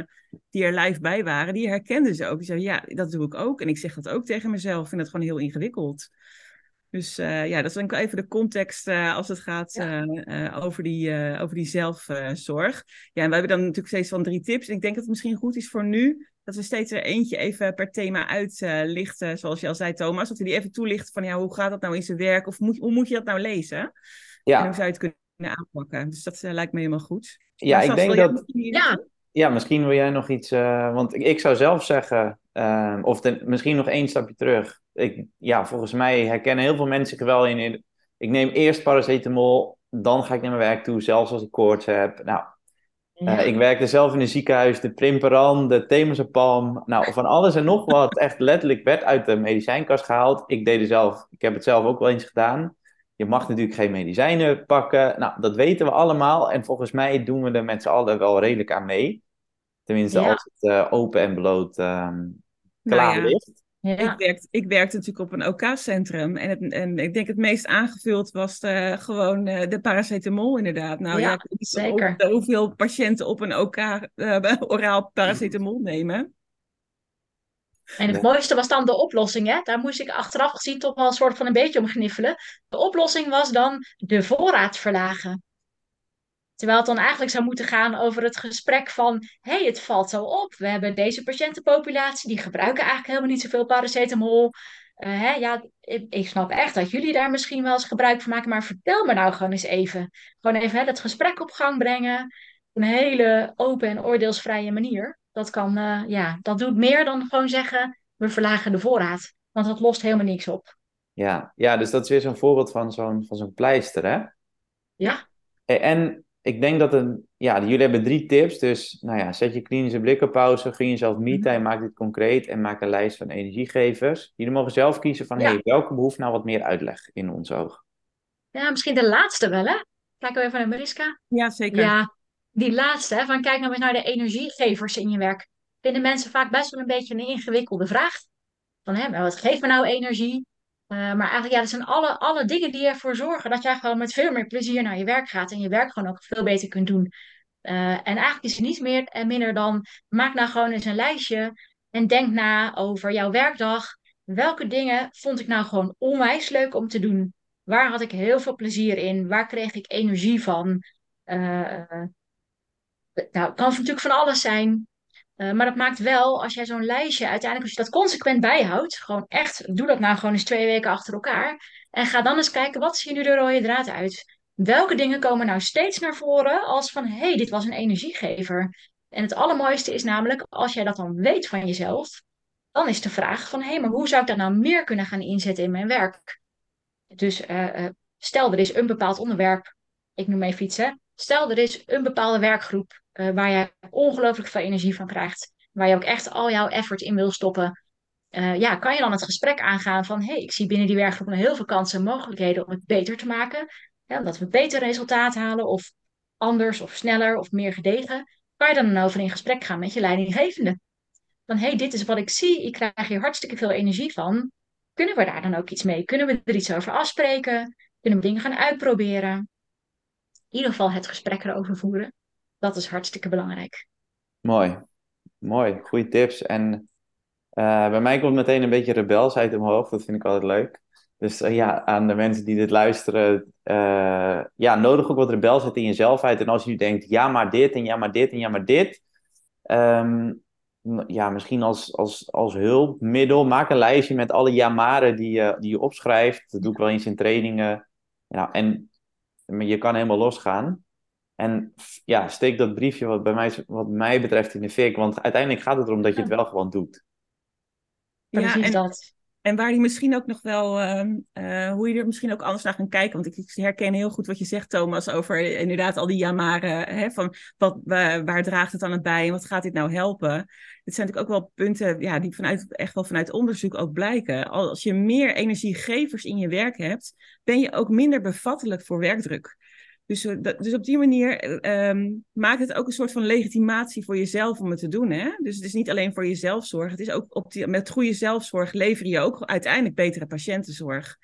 die er live bij waren, die herkenden ze ook. Die zeiden, ja, dat doe ik ook. En ik zeg dat ook tegen mezelf. Ik vind dat gewoon heel ingewikkeld. Dus uh, ja, dat is denk ik even de context uh, als het gaat ja. uh, over, die, over die zelfzorg. ja, en we hebben dan natuurlijk steeds van drie tips. En ik denk dat het misschien goed is voor nu dat we steeds er eentje even per thema uitlichten, zoals je al zei, Thomas. Dat we die even toelichten van ja, hoe gaat dat nou in zijn werk? Of moet, hoe moet je dat nou lezen? Ja. En hoe zou je het kunnen aanpakken? Dus dat lijkt me helemaal goed. Ja, ik denk dat... Ja. ja, misschien wil jij nog iets... want ik zou zelf zeggen, uh, of ten, misschien nog één stapje terug ik, ja, volgens mij herkennen heel veel mensen zich wel in, Ik neem eerst paracetamol, dan ga ik naar mijn werk toe, zelfs als ik koorts heb. Nou, ja. uh, ik werkte zelf in een ziekenhuis, de Primperan, de Temazepam. Nou, van alles en nog wat echt letterlijk werd uit de medicijnkast gehaald. Ik deed er zelf, ik heb het zelf ook wel eens gedaan. Je mag natuurlijk geen medicijnen pakken. Nou, dat weten we allemaal. En volgens mij doen we er met z'n allen wel redelijk aan mee. Tenminste, ja. als het uh, open en bloot um, klaar nou ja. ligt. Ja. Ik, werkte, ik werkte natuurlijk op een OK-centrum. En, het, en ik denk het meest aangevuld was de, gewoon uh, de paracetamol inderdaad. Nou ja, ja zeker. Hoeveel patiënten op een OK uh, oraal paracetamol nemen. En het mooiste was dan de oplossing. Hè? Daar moest ik achteraf gezien toch wel een soort van een beetje om gniffelen. De oplossing was dan de voorraad verlagen. Terwijl het dan eigenlijk zou moeten gaan over het gesprek van... hé, hey, het valt zo op. We hebben deze patiëntenpopulatie... die gebruiken eigenlijk helemaal niet zoveel paracetamol. Uh, hè, ja, ik, ik, snap echt dat jullie daar misschien wel eens gebruik van maken... maar vertel me nou gewoon eens even. Gewoon even hè, het gesprek op gang brengen... op een hele open en oordeelsvrije manier. Dat, kan, uh, ja, dat doet meer dan gewoon zeggen... we verlagen de voorraad. Want dat lost helemaal niks op. Ja, ja dus dat is weer zo'n voorbeeld van zo'n, van zo'n pleister, hè? Ja. En ik denk dat een, ja, jullie hebben drie tips. Dus nou ja, zet je klinische blik op pauze, gun jezelf me-time, maak dit concreet en maak een lijst van energiegevers. Jullie mogen zelf kiezen van, ja. hey, welke behoeft nou wat meer uitleg in ons oog? Ja, misschien de laatste wel, hè? Kijken we even naar Mariska. Ja, zeker. Ja, die laatste, hè, van kijk nou eens naar de energiegevers in je werk. Vinden mensen vaak best wel een beetje een ingewikkelde vraag. Van, hè, wat geeft me nou energie? Uh, maar eigenlijk, ja, dat zijn alle, alle dingen die ervoor zorgen dat jij gewoon met veel meer plezier naar je werk gaat en je werk gewoon ook veel beter kunt doen. Uh, en eigenlijk is het niet meer en minder dan, maak nou gewoon eens een lijstje en denk na over jouw werkdag. Welke dingen vond ik nou gewoon onwijs leuk om te doen? Waar had ik heel veel plezier in? Waar kreeg ik energie van? Uh, nou, het kan natuurlijk van alles zijn. Uh, maar dat maakt wel, als jij zo'n lijstje uiteindelijk, als je dat consequent bijhoudt, gewoon echt, doe dat nou gewoon eens twee weken achter elkaar. En ga dan eens kijken, wat zie je nu de rode draad uit? Welke dingen komen nou steeds naar voren als van, hé, hey, dit was een energiegever. En het allermooiste is namelijk, als jij dat dan weet van jezelf, dan is de vraag van, hé, hey, maar hoe zou ik dat nou meer kunnen gaan inzetten in mijn werk? Dus uh, uh, stel, er is een bepaald onderwerp, ik noem even iets, hè. Stel, er is een bepaalde werkgroep uh, waar je ongelooflijk veel energie van krijgt. Waar je ook echt al jouw effort in wil stoppen. Uh, ja, kan je dan het gesprek aangaan van... hé, hey, ik zie binnen die werkgroep heel veel kansen en mogelijkheden om het beter te maken. Omdat we beter resultaat halen of anders of sneller of meer gedegen. Kan je dan over in gesprek gaan met je leidinggevende. Van hé, hey, dit is wat ik zie. Ik krijg hier hartstikke veel energie van. Kunnen we daar dan ook iets mee? Kunnen we er iets over afspreken? Kunnen we dingen gaan uitproberen? In ieder geval het gesprek erover voeren dat is hartstikke belangrijk. Mooi, mooi, goede tips. En uh, bij mij komt meteen een beetje rebelsheid omhoog, dat vind ik altijd leuk. Dus uh, ja, aan de mensen die dit luisteren, uh, ja, nodig ook wat rebelsheid in jezelf uit. En als je nu denkt, ja maar dit en ja maar dit en ja maar dit. Um, ja, misschien als, als, als hulpmiddel, maak een lijstje met alle jamaren die je, die je opschrijft. Dat doe ik wel eens in trainingen. Ja, en je kan helemaal losgaan. En ja, steek dat briefje wat, bij mij, wat mij betreft in de fik. Want uiteindelijk gaat het erom dat je het wel gewoon doet. Precies ja, en, dat. En waar die misschien ook nog wel, uh, hoe je er misschien ook anders naar gaat kijken. Want ik, herken heel goed wat je zegt, Thomas, over inderdaad al die jamaren. Hè, van wat, waar, waar draagt het aan het bij en wat gaat dit nou helpen? Dit zijn natuurlijk ook wel punten ja, die vanuit, echt wel vanuit onderzoek ook blijken. Als je meer energiegevers in je werk hebt, ben je ook minder bevattelijk voor werkdruk. Dus, eh, dus op die manier um, maakt het ook een soort van legitimatie voor jezelf om het te doen. Hè? Dus het is niet alleen voor jezelf zorg. Het is ook op die, met goede zelfzorg lever je ook uiteindelijk betere patiëntenzorg.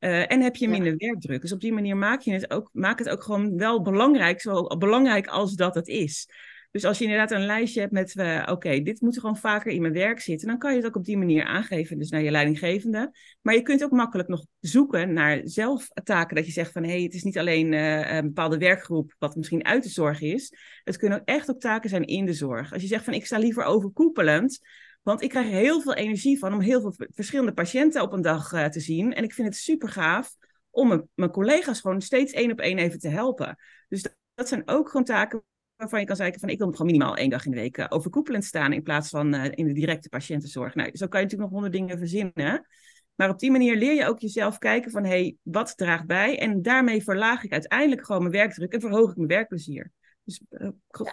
Uh, en heb je minder ja. werkdruk. Dus op die manier maak je het ook, maak het ook gewoon wel belangrijk, zo belangrijk als dat het is. Dus als je inderdaad een lijstje hebt met, uh, oké, dit moet gewoon vaker in mijn werk zitten, dan kan je het ook op die manier aangeven, dus naar je leidinggevende. Maar je kunt ook makkelijk nog zoeken naar zelftaken, dat je zegt van, hé, hey, het is niet alleen uh, een bepaalde werkgroep, wat misschien uit de zorg is. Het kunnen ook echt ook taken zijn in de zorg. Als je zegt van, ik sta liever overkoepelend, want ik krijg er heel veel energie van om heel veel verschillende patiënten op een dag uh, te zien. En ik vind het super gaaf om mijn, collega's gewoon steeds één op één even te helpen. Dus dat zijn ook gewoon taken waarvan je kan zeggen van ik wil gewoon minimaal één dag in de week uh, overkoepelend staan in plaats van uh, in de directe patiëntenzorg. Nou, zo kan je natuurlijk nog honderd dingen verzinnen. Maar op die manier leer je ook jezelf kijken van hé, hey, wat draagt bij? En daarmee verlaag ik uiteindelijk gewoon mijn werkdruk en verhoog ik mijn werkplezier. Dus uh,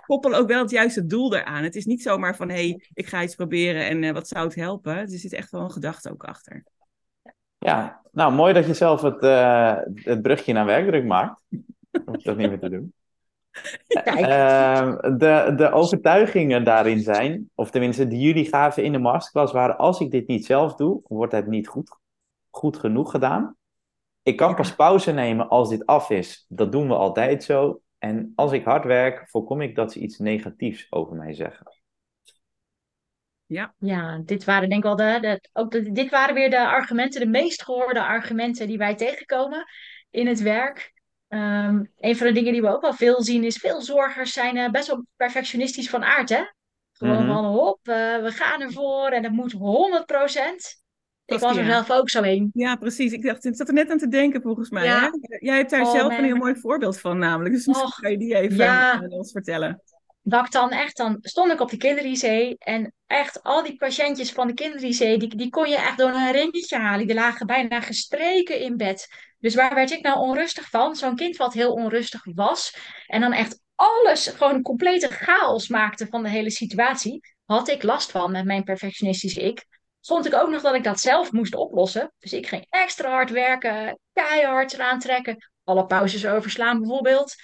koppel ook wel het juiste doel eraan. Het is niet zomaar van hé, hey, ik ga iets proberen en wat zou het helpen? Er zit echt wel een gedachte ook achter. Ja, nou mooi dat je zelf het, het brugje naar werkdruk maakt. Hoef dat niet meer te doen. Uh, de, de overtuigingen daarin zijn, of tenminste die jullie gaven in de masterclass, waren als ik dit niet zelf doe, wordt het niet goed, goed genoeg gedaan. Ik kan pas pauze nemen als dit af is. Dat doen we altijd zo. En als ik hard werk, voorkom ik dat ze iets negatiefs over mij zeggen. Ja. ja, dit waren denk ik wel de, de, ook de, dit waren weer de argumenten, de meest gehoorde argumenten die wij tegenkomen in het werk. Ehm, een van de dingen die we ook wel veel zien is, veel zorgers zijn uh, best wel perfectionistisch van aard, hè? Gewoon Mhm. van, hop, uh, we gaan ervoor en het moet 100%. Ik was er ja. zelf ook zo een. Ja, precies. Ik dacht, ik zat er net aan te denken volgens mij. Ja. Hè? Jij hebt daar Oh, zelf man. een heel mooi voorbeeld van namelijk. Dus misschien kan je die even ja. aan ons vertellen. dat ik dan echt, dan stond ik op de kinder-IC en echt al die patiëntjes van de kinder-IC, die, die kon je echt door een ringetje halen. Die lagen bijna gestreken in bed. Dus waar werd ik nou onrustig van? Zo'n kind wat heel onrustig was en dan echt alles, gewoon complete chaos maakte van de hele situatie, had ik last van met mijn perfectionistische ik. Vond ik ook nog dat ik dat zelf moest oplossen. Dus ik ging extra hard werken, keihard eraan trekken, alle pauzes overslaan bijvoorbeeld.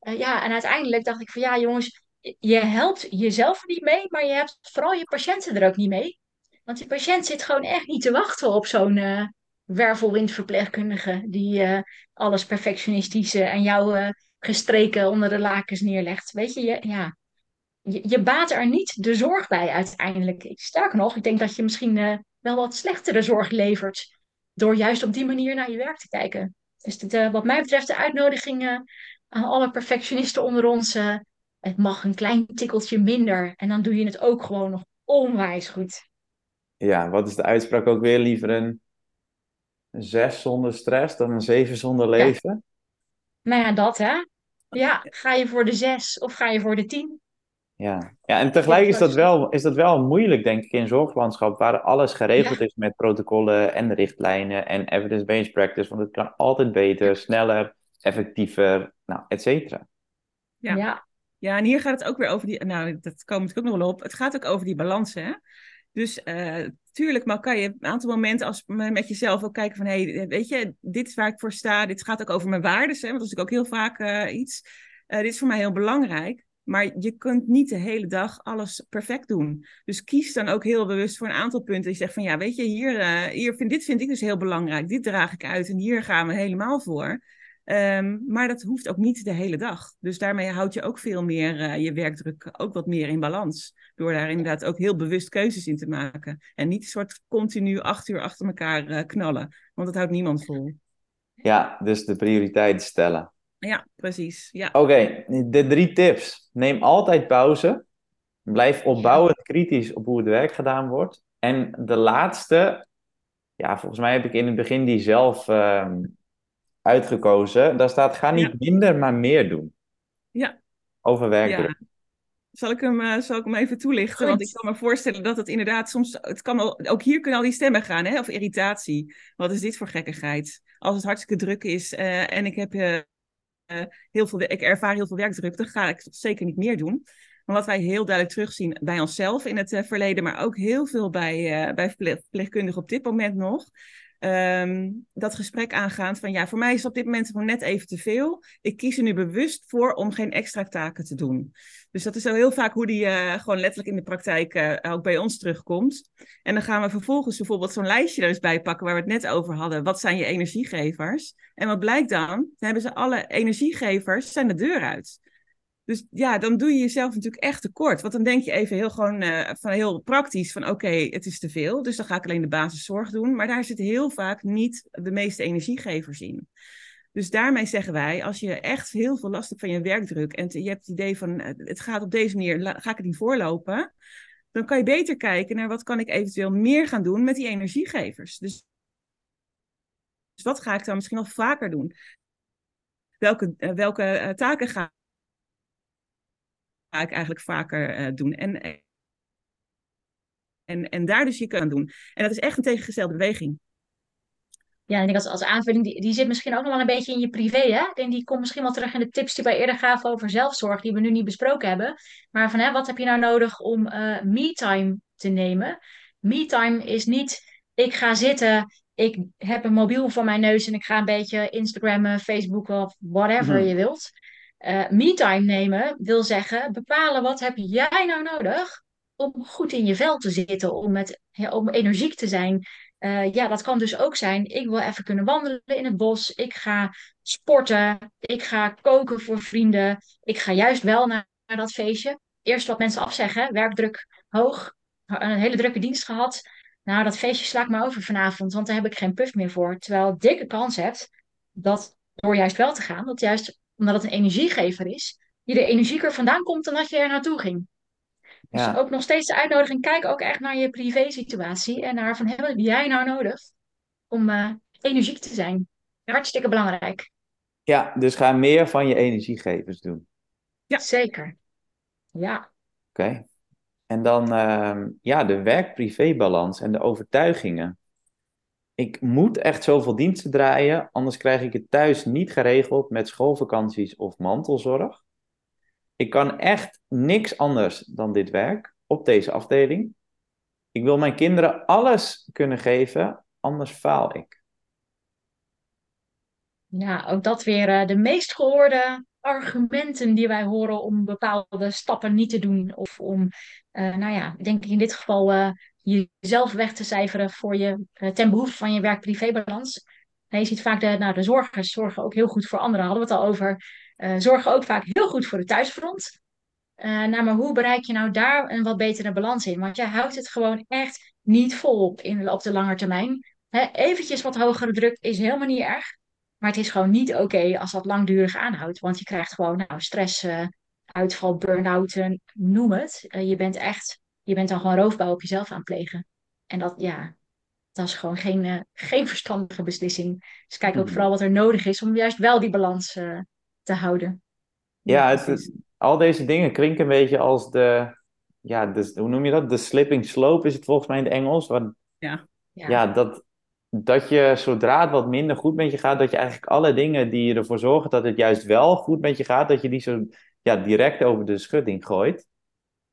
Uh, ja, en uiteindelijk dacht ik van ja jongens, je helpt jezelf niet mee, maar je hebt vooral je patiënten er ook niet mee. Want die patiënt zit gewoon echt niet te wachten op zo'n uh, wervelwindverpleegkundige die uh, alles perfectionistisch uh, en jou gestreken onder de lakens neerlegt. Weet je, je ja, je, je baat er niet de zorg bij uiteindelijk. Sterker nog, ik denk dat je misschien wel wat slechtere zorg levert door juist op die manier naar je werk te kijken. Dus wat mij betreft de uitnodiging aan alle perfectionisten onder ons het mag een klein tikkeltje minder. En dan doe je het ook gewoon nog onwijs goed. Ja, wat is de uitspraak ook weer? Liever een zes zonder stress dan een zeven zonder leven? Nou ja, dat hè. Ja, ga je voor de zes of ga je voor de tien? Ja, ja en tegelijk is dat, wel, is dat wel moeilijk, denk ik, in zorglandschap, waar alles geregeld Ja. is met protocollen en richtlijnen en evidence-based practice. Want het kan altijd beter, sneller, effectiever, nou, et cetera. Ja. ja. Ja, en hier gaat het ook weer over die, nou, dat komt natuurlijk ook nog wel op. Het gaat ook over die balans, hè. Dus uh, tuurlijk maar kan je een aantal momenten als, met jezelf ook kijken van, hé, hey, weet je, dit is waar ik voor sta. Dit gaat ook over mijn waarden, hè, want dat is natuurlijk ook heel vaak uh, iets. Uh, dit is voor mij heel belangrijk. Maar je kunt niet de hele dag alles perfect doen. Dus kies dan ook heel bewust voor een aantal punten. Je zegt van, ja, weet je, hier, hier vind, dit vind ik dus heel belangrijk. Dit draag ik uit en hier gaan we helemaal voor. Um, maar dat hoeft ook niet de hele dag. Dus daarmee houd je ook veel meer uh, je werkdruk ook wat meer in balans. Door daar inderdaad ook heel bewust keuzes in te maken. En niet een soort continu acht uur achter elkaar uh, knallen. Want dat houdt niemand vol. Ja, dus de prioriteiten stellen. Ja, precies. Ja. Oké, okay, de drie tips. Neem altijd pauze. Blijf opbouwend kritisch op hoe het werk gedaan wordt. En de laatste, ja, volgens mij heb ik in het begin die zelf uh, uitgekozen. Daar staat: ga niet ja. minder, maar meer doen. Ja. Over werkdruk. Ja. Zal ik, hem, uh, zal ik hem even toelichten? Goed. Want ik kan me voorstellen dat het inderdaad soms... Het kan al, ook hier kunnen al die stemmen gaan, hè? Of irritatie. Wat is dit voor gekkigheid? Als het hartstikke druk is uh, en ik, heb, uh, heel veel, ik ervaar heel veel werkdruk... dan ga ik zeker niet meer doen. Maar wat wij heel duidelijk terugzien bij onszelf in het verleden... maar ook heel veel bij, bij verpleegkundigen op dit moment nog... Um, dat gesprek aangaan van ja, voor mij is op dit moment gewoon net even te veel. Ik kies er nu bewust voor om geen extra taken te doen. Dus dat is zo heel vaak hoe die uh, gewoon letterlijk in de praktijk uh, ook bij ons terugkomt. En dan gaan we vervolgens bijvoorbeeld zo'n lijstje er eens bij pakken waar we het net over hadden. Wat zijn je energiegevers? En wat blijkt dan? Dan hebben ze alle energiegevers zijn de deur uit. Dus ja, dan doe je jezelf natuurlijk echt tekort. Want dan denk je even heel gewoon uh, van heel praktisch van oké, het is te veel. Dus dan ga ik alleen de basiszorg doen. Maar daar zitten heel vaak niet de meeste energiegevers in. Dus daarmee zeggen wij, als je echt heel veel last hebt van je werkdruk en je hebt het idee van het gaat op deze manier, ga ik het niet voorlopen, dan kan je beter kijken naar wat kan ik eventueel meer gaan doen met die energiegevers. Dus, dus wat ga ik dan misschien nog vaker doen? Welke, uh, welke taken ga ga ik eigenlijk vaker uh, doen. En, en, en daar dus je kan doen. En dat is echt een tegengestelde beweging. Ja, ik denk als, als aanvulling, die, die zit misschien ook nog wel een beetje in je privé, hè? Ik denk, die komt misschien wel terug in de tips die wij eerder gaven over zelfzorg, die we nu niet besproken hebben. Maar van, hè, wat heb je nou nodig om uh, me-time te nemen? Me-time is niet, ik ga zitten, ik heb een mobiel voor mijn neus en ik ga een beetje Instagrammen, Facebook of whatever mm-hmm. je wilt. Uh, me-time nemen wil zeggen bepalen wat heb jij nou nodig om goed in je vel te zitten, om, met, ja, om energiek te zijn. Uh, ja, dat kan dus ook zijn, ik wil even kunnen wandelen in het bos, ik ga sporten, ik ga koken voor vrienden, ik ga juist wel naar, naar dat feestje. Eerst wat mensen afzeggen, werkdruk hoog, een hele drukke dienst gehad. Nou, dat feestje sla ik maar over vanavond, want daar heb ik geen puff meer voor. Terwijl dikke kans hebt dat door juist wel te gaan. Dat juist omdat het een energiegever is, je er energieker vandaan komt dan dat je er naartoe ging. Dus Ja. ook nog steeds de uitnodiging, kijk ook echt naar je privé situatie en naar van, heb jij nou nodig om eh, energiek te zijn? Hartstikke belangrijk. Ja, dus ga meer van je energiegevers doen. Ja. Zeker. Ja. Oké. En dan ehm, ja, de werk-privé-balans en de overtuigingen. Ik moet echt zoveel diensten draaien, anders krijg ik het thuis niet geregeld met schoolvakanties of mantelzorg. Ik kan echt niks anders dan dit werk op deze afdeling. Ik wil mijn kinderen alles kunnen geven, anders faal ik. Ja, ook dat weer eh, de meest gehoorde argumenten die wij horen om bepaalde stappen niet te doen. Of om, eh, nou ja, denk ik in dit geval eh, jezelf weg te cijferen voor je, eh, ten behoeve van je werk-privé-balans. En je ziet vaak de, nou, de zorgers zorgen ook heel goed voor anderen, hadden we het al over. eh, zorgen ook vaak heel goed voor de thuisfront. Eh, nou, maar hoe bereik je nou daar een wat betere balans in? Want jij houdt het gewoon echt niet vol op, in, op de lange termijn. Hè, eventjes wat hogere druk is helemaal niet erg. Maar het is gewoon niet oké als dat langdurig aanhoudt. Want je krijgt gewoon nou, stress, uitval, burn-out, noem het. Je bent echt, je bent dan gewoon roofbouw op jezelf aan het plegen. En dat, ja, dat is gewoon geen, eh, geen verstandige beslissing. Dus kijk ook Mhm. vooral wat er nodig is om juist wel die balans eh, te houden. Ja, het, het- al deze dingen klinken een beetje als de, ja, de, hoe noem je dat? De slipping slope is het volgens mij in het Engels. Waar, Ja. Ja. ja, dat, dat je zodra het wat minder goed met je gaat, dat je eigenlijk alle dingen die ervoor zorgen dat het juist wel goed met je gaat, dat je die zo ja, direct over de schutting gooit.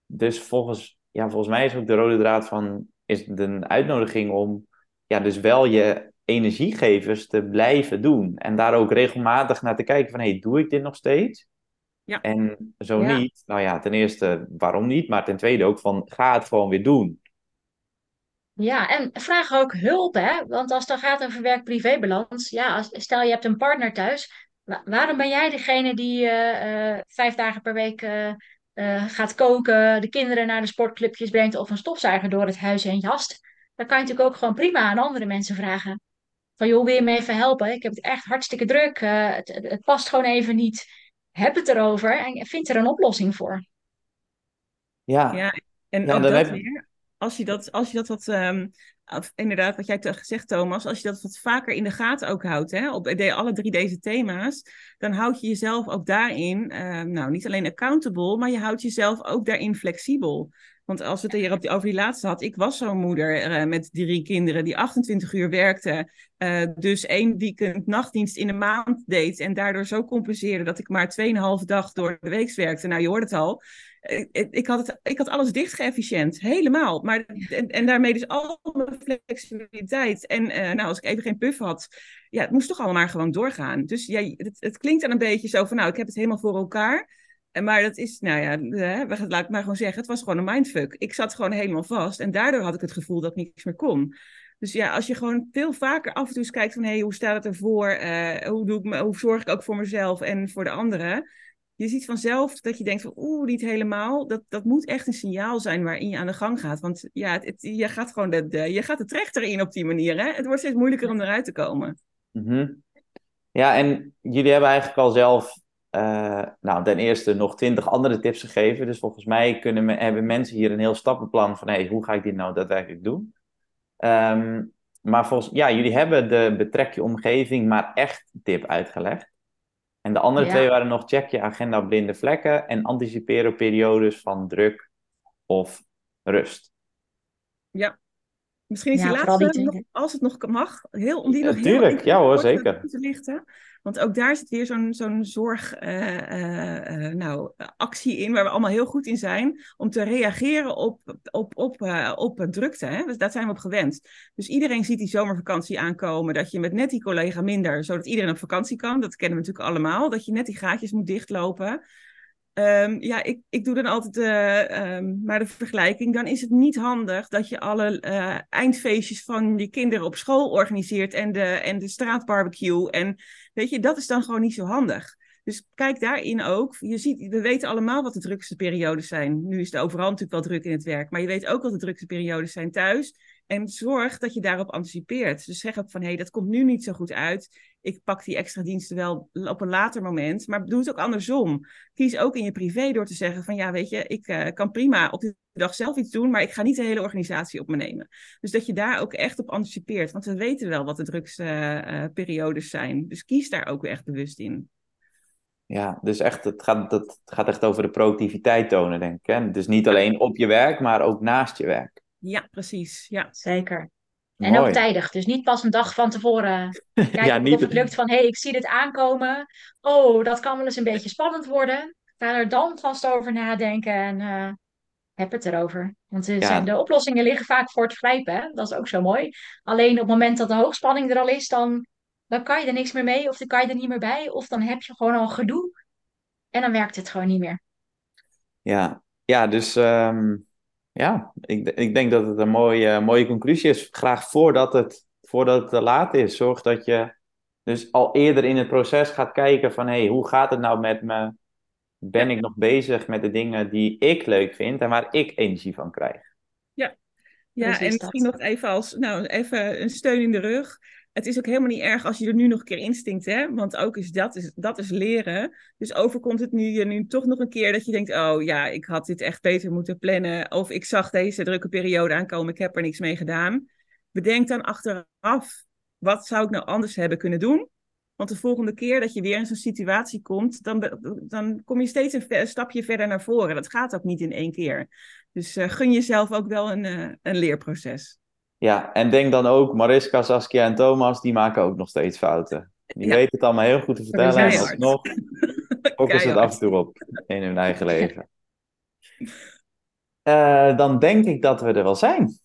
Dus volgens, ja, volgens mij is ook de rode draad van, is een uitnodiging om ja, dus wel je energiegevers te blijven doen. En daar ook regelmatig naar te kijken van, hey, doe ik dit nog steeds? Ja. En zo Ja. niet, nou ja, ten eerste, waarom niet? Maar ten tweede ook van, ga het gewoon weer doen. Ja, en vraag ook hulp, hè? Want als het dan gaat over werk-privé-balans, ja, als, stel je hebt een partner thuis, wa- waarom ben jij degene die eh, eh, vijf dagen per week eh, eh, gaat koken, de kinderen naar de sportclubjes brengt of een stofzuiger door het huis heen jast? Dan kan je natuurlijk ook gewoon prima aan andere mensen vragen. Van joh, wil je me even helpen? Ik heb het echt hartstikke druk. eh, het, het, het past gewoon even niet. Heb het erover en vind er een oplossing voor. Ja, Ja, en Ja, ook dan dat heb- weer. Als je dat, als je dat wat, ehm, of inderdaad, wat jij gezegd, Thomas, als je dat wat vaker in de gaten ook houdt, hè, op alle drie deze thema's, dan houd je jezelf ook daarin, ehm, nou, niet alleen accountable, maar je houdt jezelf ook daarin flexibel. Want als we het hier over die laatste had, ik was zo'n moeder eh, met drie kinderen die 28 uur werkte, eh, dus één weekend nachtdienst in de maand deed en daardoor zo compenseerde dat ik maar 2,5 dag door de week werkte. Nou, je hoort het al. Ik, had het, ik had alles dicht geëfficiënt, helemaal. Maar, en, en daarmee dus al mijn flexibiliteit. En eh, nou, als ik even geen puff had, ja, het moest toch allemaal gewoon doorgaan. Dus ja, het, het klinkt dan een beetje zo van, nou, ik heb het helemaal voor elkaar. Maar dat is, nou ja, we laat ik maar gewoon zeggen, het was gewoon een mindfuck. Ik zat gewoon helemaal vast en daardoor had ik het gevoel dat ik niks meer kon. Dus ja, als je gewoon veel vaker af en toe eens kijkt van, hé, hey, hoe staat het ervoor? Eh, hoe, doe ik hoe zorg ik ook voor mezelf en voor de anderen? Je ziet vanzelf dat je denkt van, oeh, niet helemaal. Dat, dat moet echt een signaal zijn waarin je aan de gang gaat. Want ja, het, je gaat gewoon de, je gaat de trechter in op die manier. Hè? Het wordt steeds moeilijker om eruit te komen. Mhm. Ja, en jullie hebben eigenlijk al zelf, eh, nou, ten eerste nog twintig andere tips gegeven. Dus volgens mij kunnen, me- hebben mensen hier een heel stappenplan van, hey, hoe ga ik dit nou daadwerkelijk doen? Ehm, maar volgens, ja, jullie hebben de betrek je omgeving maar echt tip uitgelegd. En de andere Ja. twee waren nog check je agenda op blinde vlekken en anticiperen op periodes van druk of rust. Misschien is Ja, die laatste, nog, als het nog mag, heel, om die nog heel Tuurlijk, even ja hoor, zeker. te lichten. Want ook daar zit weer zo'n zo'n zorg, eh, eh, eh, nou, actie in, waar we allemaal heel goed in zijn, om te reageren op, op, op, eh, op drukte. Hè? Dus daar zijn we op gewend. Dus iedereen ziet die zomervakantie aankomen, dat je met net die collega minder, zodat iedereen op vakantie kan. Dat kennen we natuurlijk allemaal, dat je net die gaatjes moet dichtlopen. Ehm, ja, ik, ik doe dan altijd eh, ehm, maar de vergelijking. Dan is het niet handig dat je alle eh, eindfeestjes van je kinderen op school organiseert en de, en de straatbarbecue. En weet je, dat is dan gewoon niet zo handig. Dus kijk daarin ook. Je ziet, we weten allemaal wat de drukste periodes zijn. Nu is het overal natuurlijk wel druk in het werk, maar je weet ook wat de drukste periodes zijn thuis. En zorg dat je daarop anticipeert. Dus zeg ook van, hé, hey, dat komt nu niet zo goed uit. Ik pak die extra diensten wel op een later moment. Maar doe het ook andersom. Kies ook in je privé door te zeggen van ja, weet je, ik uh, kan prima op de dag zelf iets doen, maar ik ga niet de hele organisatie op me nemen. Dus dat je daar ook echt op anticipeert. Want we weten wel wat de drukste uh, periodes zijn. Dus kies daar ook echt bewust in. Ja, dus echt, het gaat, het gaat echt over de productiviteit tonen, denk ik. Hè? Dus niet alleen op je werk, maar ook naast je werk. Ja, precies. Ja. Zeker. En Mooi. ook tijdig. Dus niet pas een dag van tevoren kijken ja, niet... of het lukt van... hé, hey, ik zie dit aankomen. Oh, dat kan wel eens een beetje spannend worden. Ga er dan vast over nadenken en uh, heb het erover. Want ja. de oplossingen liggen vaak voor het grijpen. Hè? Dat is ook zo mooi. Alleen op het moment dat de hoogspanning er al is... dan dan kan je er niks meer mee of dan kan je er niet meer bij. Of dan heb je gewoon al gedoe en dan werkt het gewoon niet meer. Ja, ja dus um, ja, ik, ik denk dat het een mooie, mooie conclusie is. Graag voordat het, voordat het te laat is, zorg dat je dus al eerder in het proces gaat kijken van hé, hey, hoe gaat het nou met me? Ben ik nog bezig met de dingen die ik leuk vind en waar ik energie van krijg? Ja, ja en misschien nog even als nou, even een steun in de rug het is ook helemaal niet erg als je er nu nog een keer instinkt, hè? Want ook is dat, is, dat is leren. Dus overkomt het nu je nu toch nog een keer dat je denkt, oh ja, ik had dit echt beter moeten plannen. Of ik zag deze drukke periode aankomen, ik heb er niks mee gedaan. Bedenk dan achteraf, wat zou ik nou anders hebben kunnen doen? Want de volgende keer dat je weer in zo'n situatie komt, dan, dan kom je steeds een, stapje verder naar voren. Dat gaat ook niet in één keer. Dus uh, gun jezelf ook wel een, uh, een leerproces. Ja, en denk dan ook, Mariska, Saskia en Thomas, die maken ook nog steeds fouten. Die weten het allemaal heel goed te vertellen. En alsnog focussen ze het af en toe op in hun eigen leven. Uh, dan denk ik dat we er wel zijn.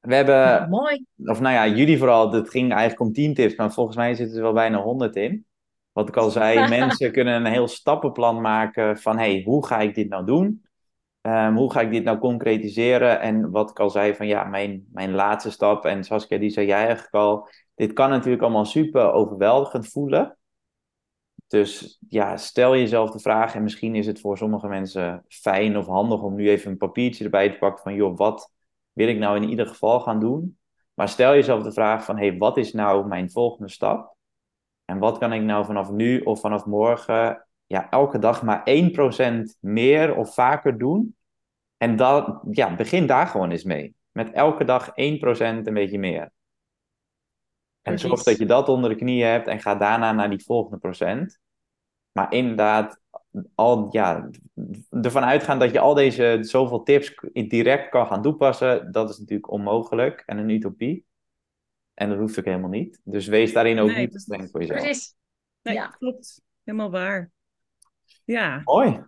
We hebben... mooi. Of nou ja, jullie vooral. Het ging eigenlijk om 10 tips, maar volgens mij zitten er wel bijna 100 in. Wat ik al zei, mensen kunnen een heel stappenplan maken van... hey, hoe ga ik dit nou doen? Um, hoe ga ik dit nou concretiseren? En wat ik al zei van ja, mijn, mijn laatste stap. En Saskia, die zei jij eigenlijk al. Dit kan natuurlijk allemaal super overweldigend voelen. Dus ja, stel jezelf de vraag. En misschien is het voor sommige mensen fijn of handig om nu even een papiertje erbij te pakken. Van joh, wat wil ik nou in ieder geval gaan doen? Maar stel jezelf de vraag van hey, wat is nou mijn volgende stap? En wat kan ik nou vanaf nu of vanaf morgen ja, elke dag maar 1% meer of vaker doen. En dat, ja, begin daar gewoon eens mee. Met elke dag 1% een beetje meer. En zorg dat je dat onder de knieën hebt en ga daarna naar die volgende procent. Maar inderdaad, al, ja, ervan uitgaan dat je al deze zoveel tips direct kan gaan toepassen, dat is natuurlijk onmogelijk en een utopie. En dat hoeft ook helemaal niet. Dus wees daarin ook niet te streng voor jezelf. Precies. Nee, ja. klopt. Helemaal waar. Ja. Mooi.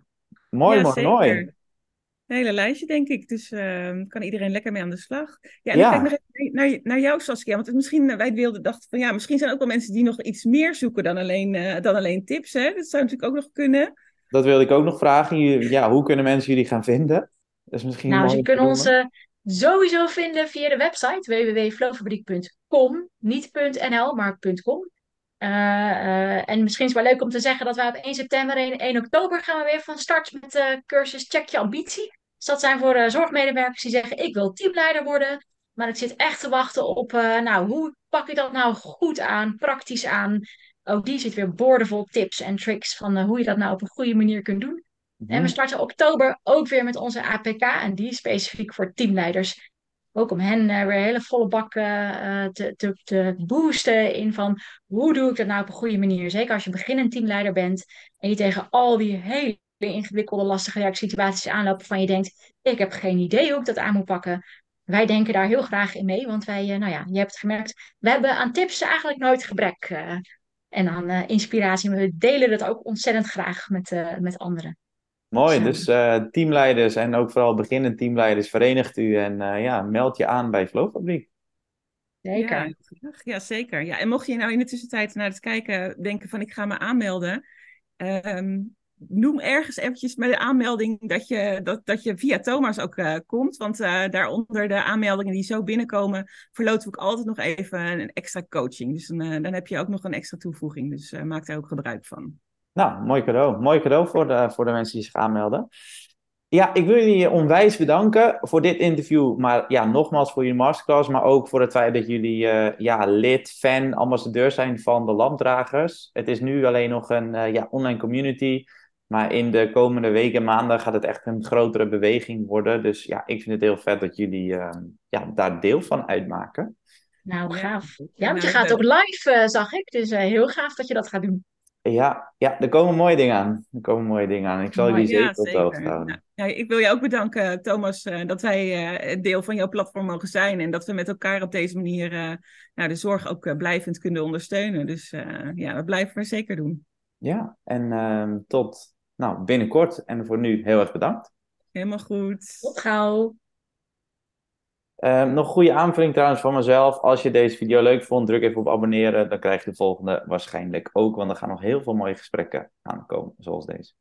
Mooi, mooi, mooi. Een hele lijstje, denk ik. Dus uh, kan iedereen lekker mee aan de slag. Ja, en ja. ik kijk nog even naar, naar jou, Saskia. Want het misschien, eh, wij wilden dachten van ja, misschien zijn er ook wel mensen die nog iets meer zoeken dan alleen, uh, dan alleen tips. Hè? Dat zou natuurlijk ook nog kunnen. Dat wilde ik ook nog vragen. Ja, hoe kunnen mensen jullie gaan vinden? Dat is misschien nou, ze kunnen ons uh, sowieso vinden via de website www.flowfabriek.com. Niet .nl, maar .com. Uh, uh, en misschien is het wel leuk om te zeggen dat we op 1 september en 1 oktober gaan we weer van start met de cursus Check Je Ambitie. Dus dat zijn voor uh, zorgmedewerkers die zeggen ik wil teamleider worden. Maar ik zit echt te wachten op, nou, hoe pak ik dat nou goed aan, praktisch aan. Ook die zit weer boordevol tips en tricks van hoe je dat nou op een goede manier kunt doen. Mm En we starten oktober ook weer met onze APK en die is specifiek voor teamleiders. Ook om hen uh, weer hele volle bak uh, te, te, te boosten in van hoe doe ik dat nou op een goede manier. Zeker als je beginnend teamleider bent en je tegen al die hele ingewikkelde, lastige werksituaties aanloopt van je denkt, ik heb geen idee hoe ik dat aan moet pakken. Wij denken daar heel graag in mee, want wij, nou ja, je hebt het gemerkt, we hebben aan tips eigenlijk nooit gebrek. en aan inspiratie. We delen dat ook ontzettend graag met, met anderen. Mooi, dus uh, teamleiders en ook vooral beginnende teamleiders, verenigt u en uh, ja, meld je aan bij Flowfabriek. Zeker. Ja, ja, zeker. Ja, en mocht je nou in de tussentijd naar het kijken denken van ik ga me aanmelden, um, noem ergens eventjes bij de aanmelding dat je, dat, dat je via Thomas ook uh, komt. Want daaronder de aanmeldingen die zo binnenkomen, verloten we ook altijd nog even een extra coaching. Dus dan, dan heb je ook nog een extra toevoeging. Dus maak daar ook gebruik van. Nou, mooi cadeau. Mooi cadeau voor de, voor de mensen die zich aanmelden. Ja, ik wil jullie onwijs bedanken voor dit interview. Maar ja, nogmaals voor jullie masterclass. Maar ook voor het feit dat jullie uh, ja, lid, fan, ambassadeur zijn van de lampdragers. Het is nu alleen nog een uh, ja, online community. Maar in de komende weken en maanden gaat het echt een grotere beweging worden. Dus ja, ik vind het heel vet dat jullie uh, ja, daar deel van uitmaken. Nou, gaaf. Ja, want je gaat ook live, zag ik. Dus heel gaaf dat je dat gaat doen. Ja, ja, er komen mooie dingen aan. Er komen mooie dingen aan. Ik zal jullie zeker op de hoogte houden. Ja, ik wil je ook bedanken, Thomas, uh, dat wij uh, deel van jouw platform mogen zijn. En dat we met elkaar op deze manier uh, nou, de zorg ook blijvend kunnen ondersteunen. Dus ja, dat blijven we zeker doen. Ja, en ehm, tot nou, binnenkort. En voor nu heel erg bedankt. Helemaal goed. Tot gauw. Uh, nog een goede aanvulling trouwens van mezelf. Als je deze video leuk vond, druk even op abonneren. Dan krijg je de volgende waarschijnlijk ook. Want er gaan nog heel veel mooie gesprekken aankomen, zoals deze.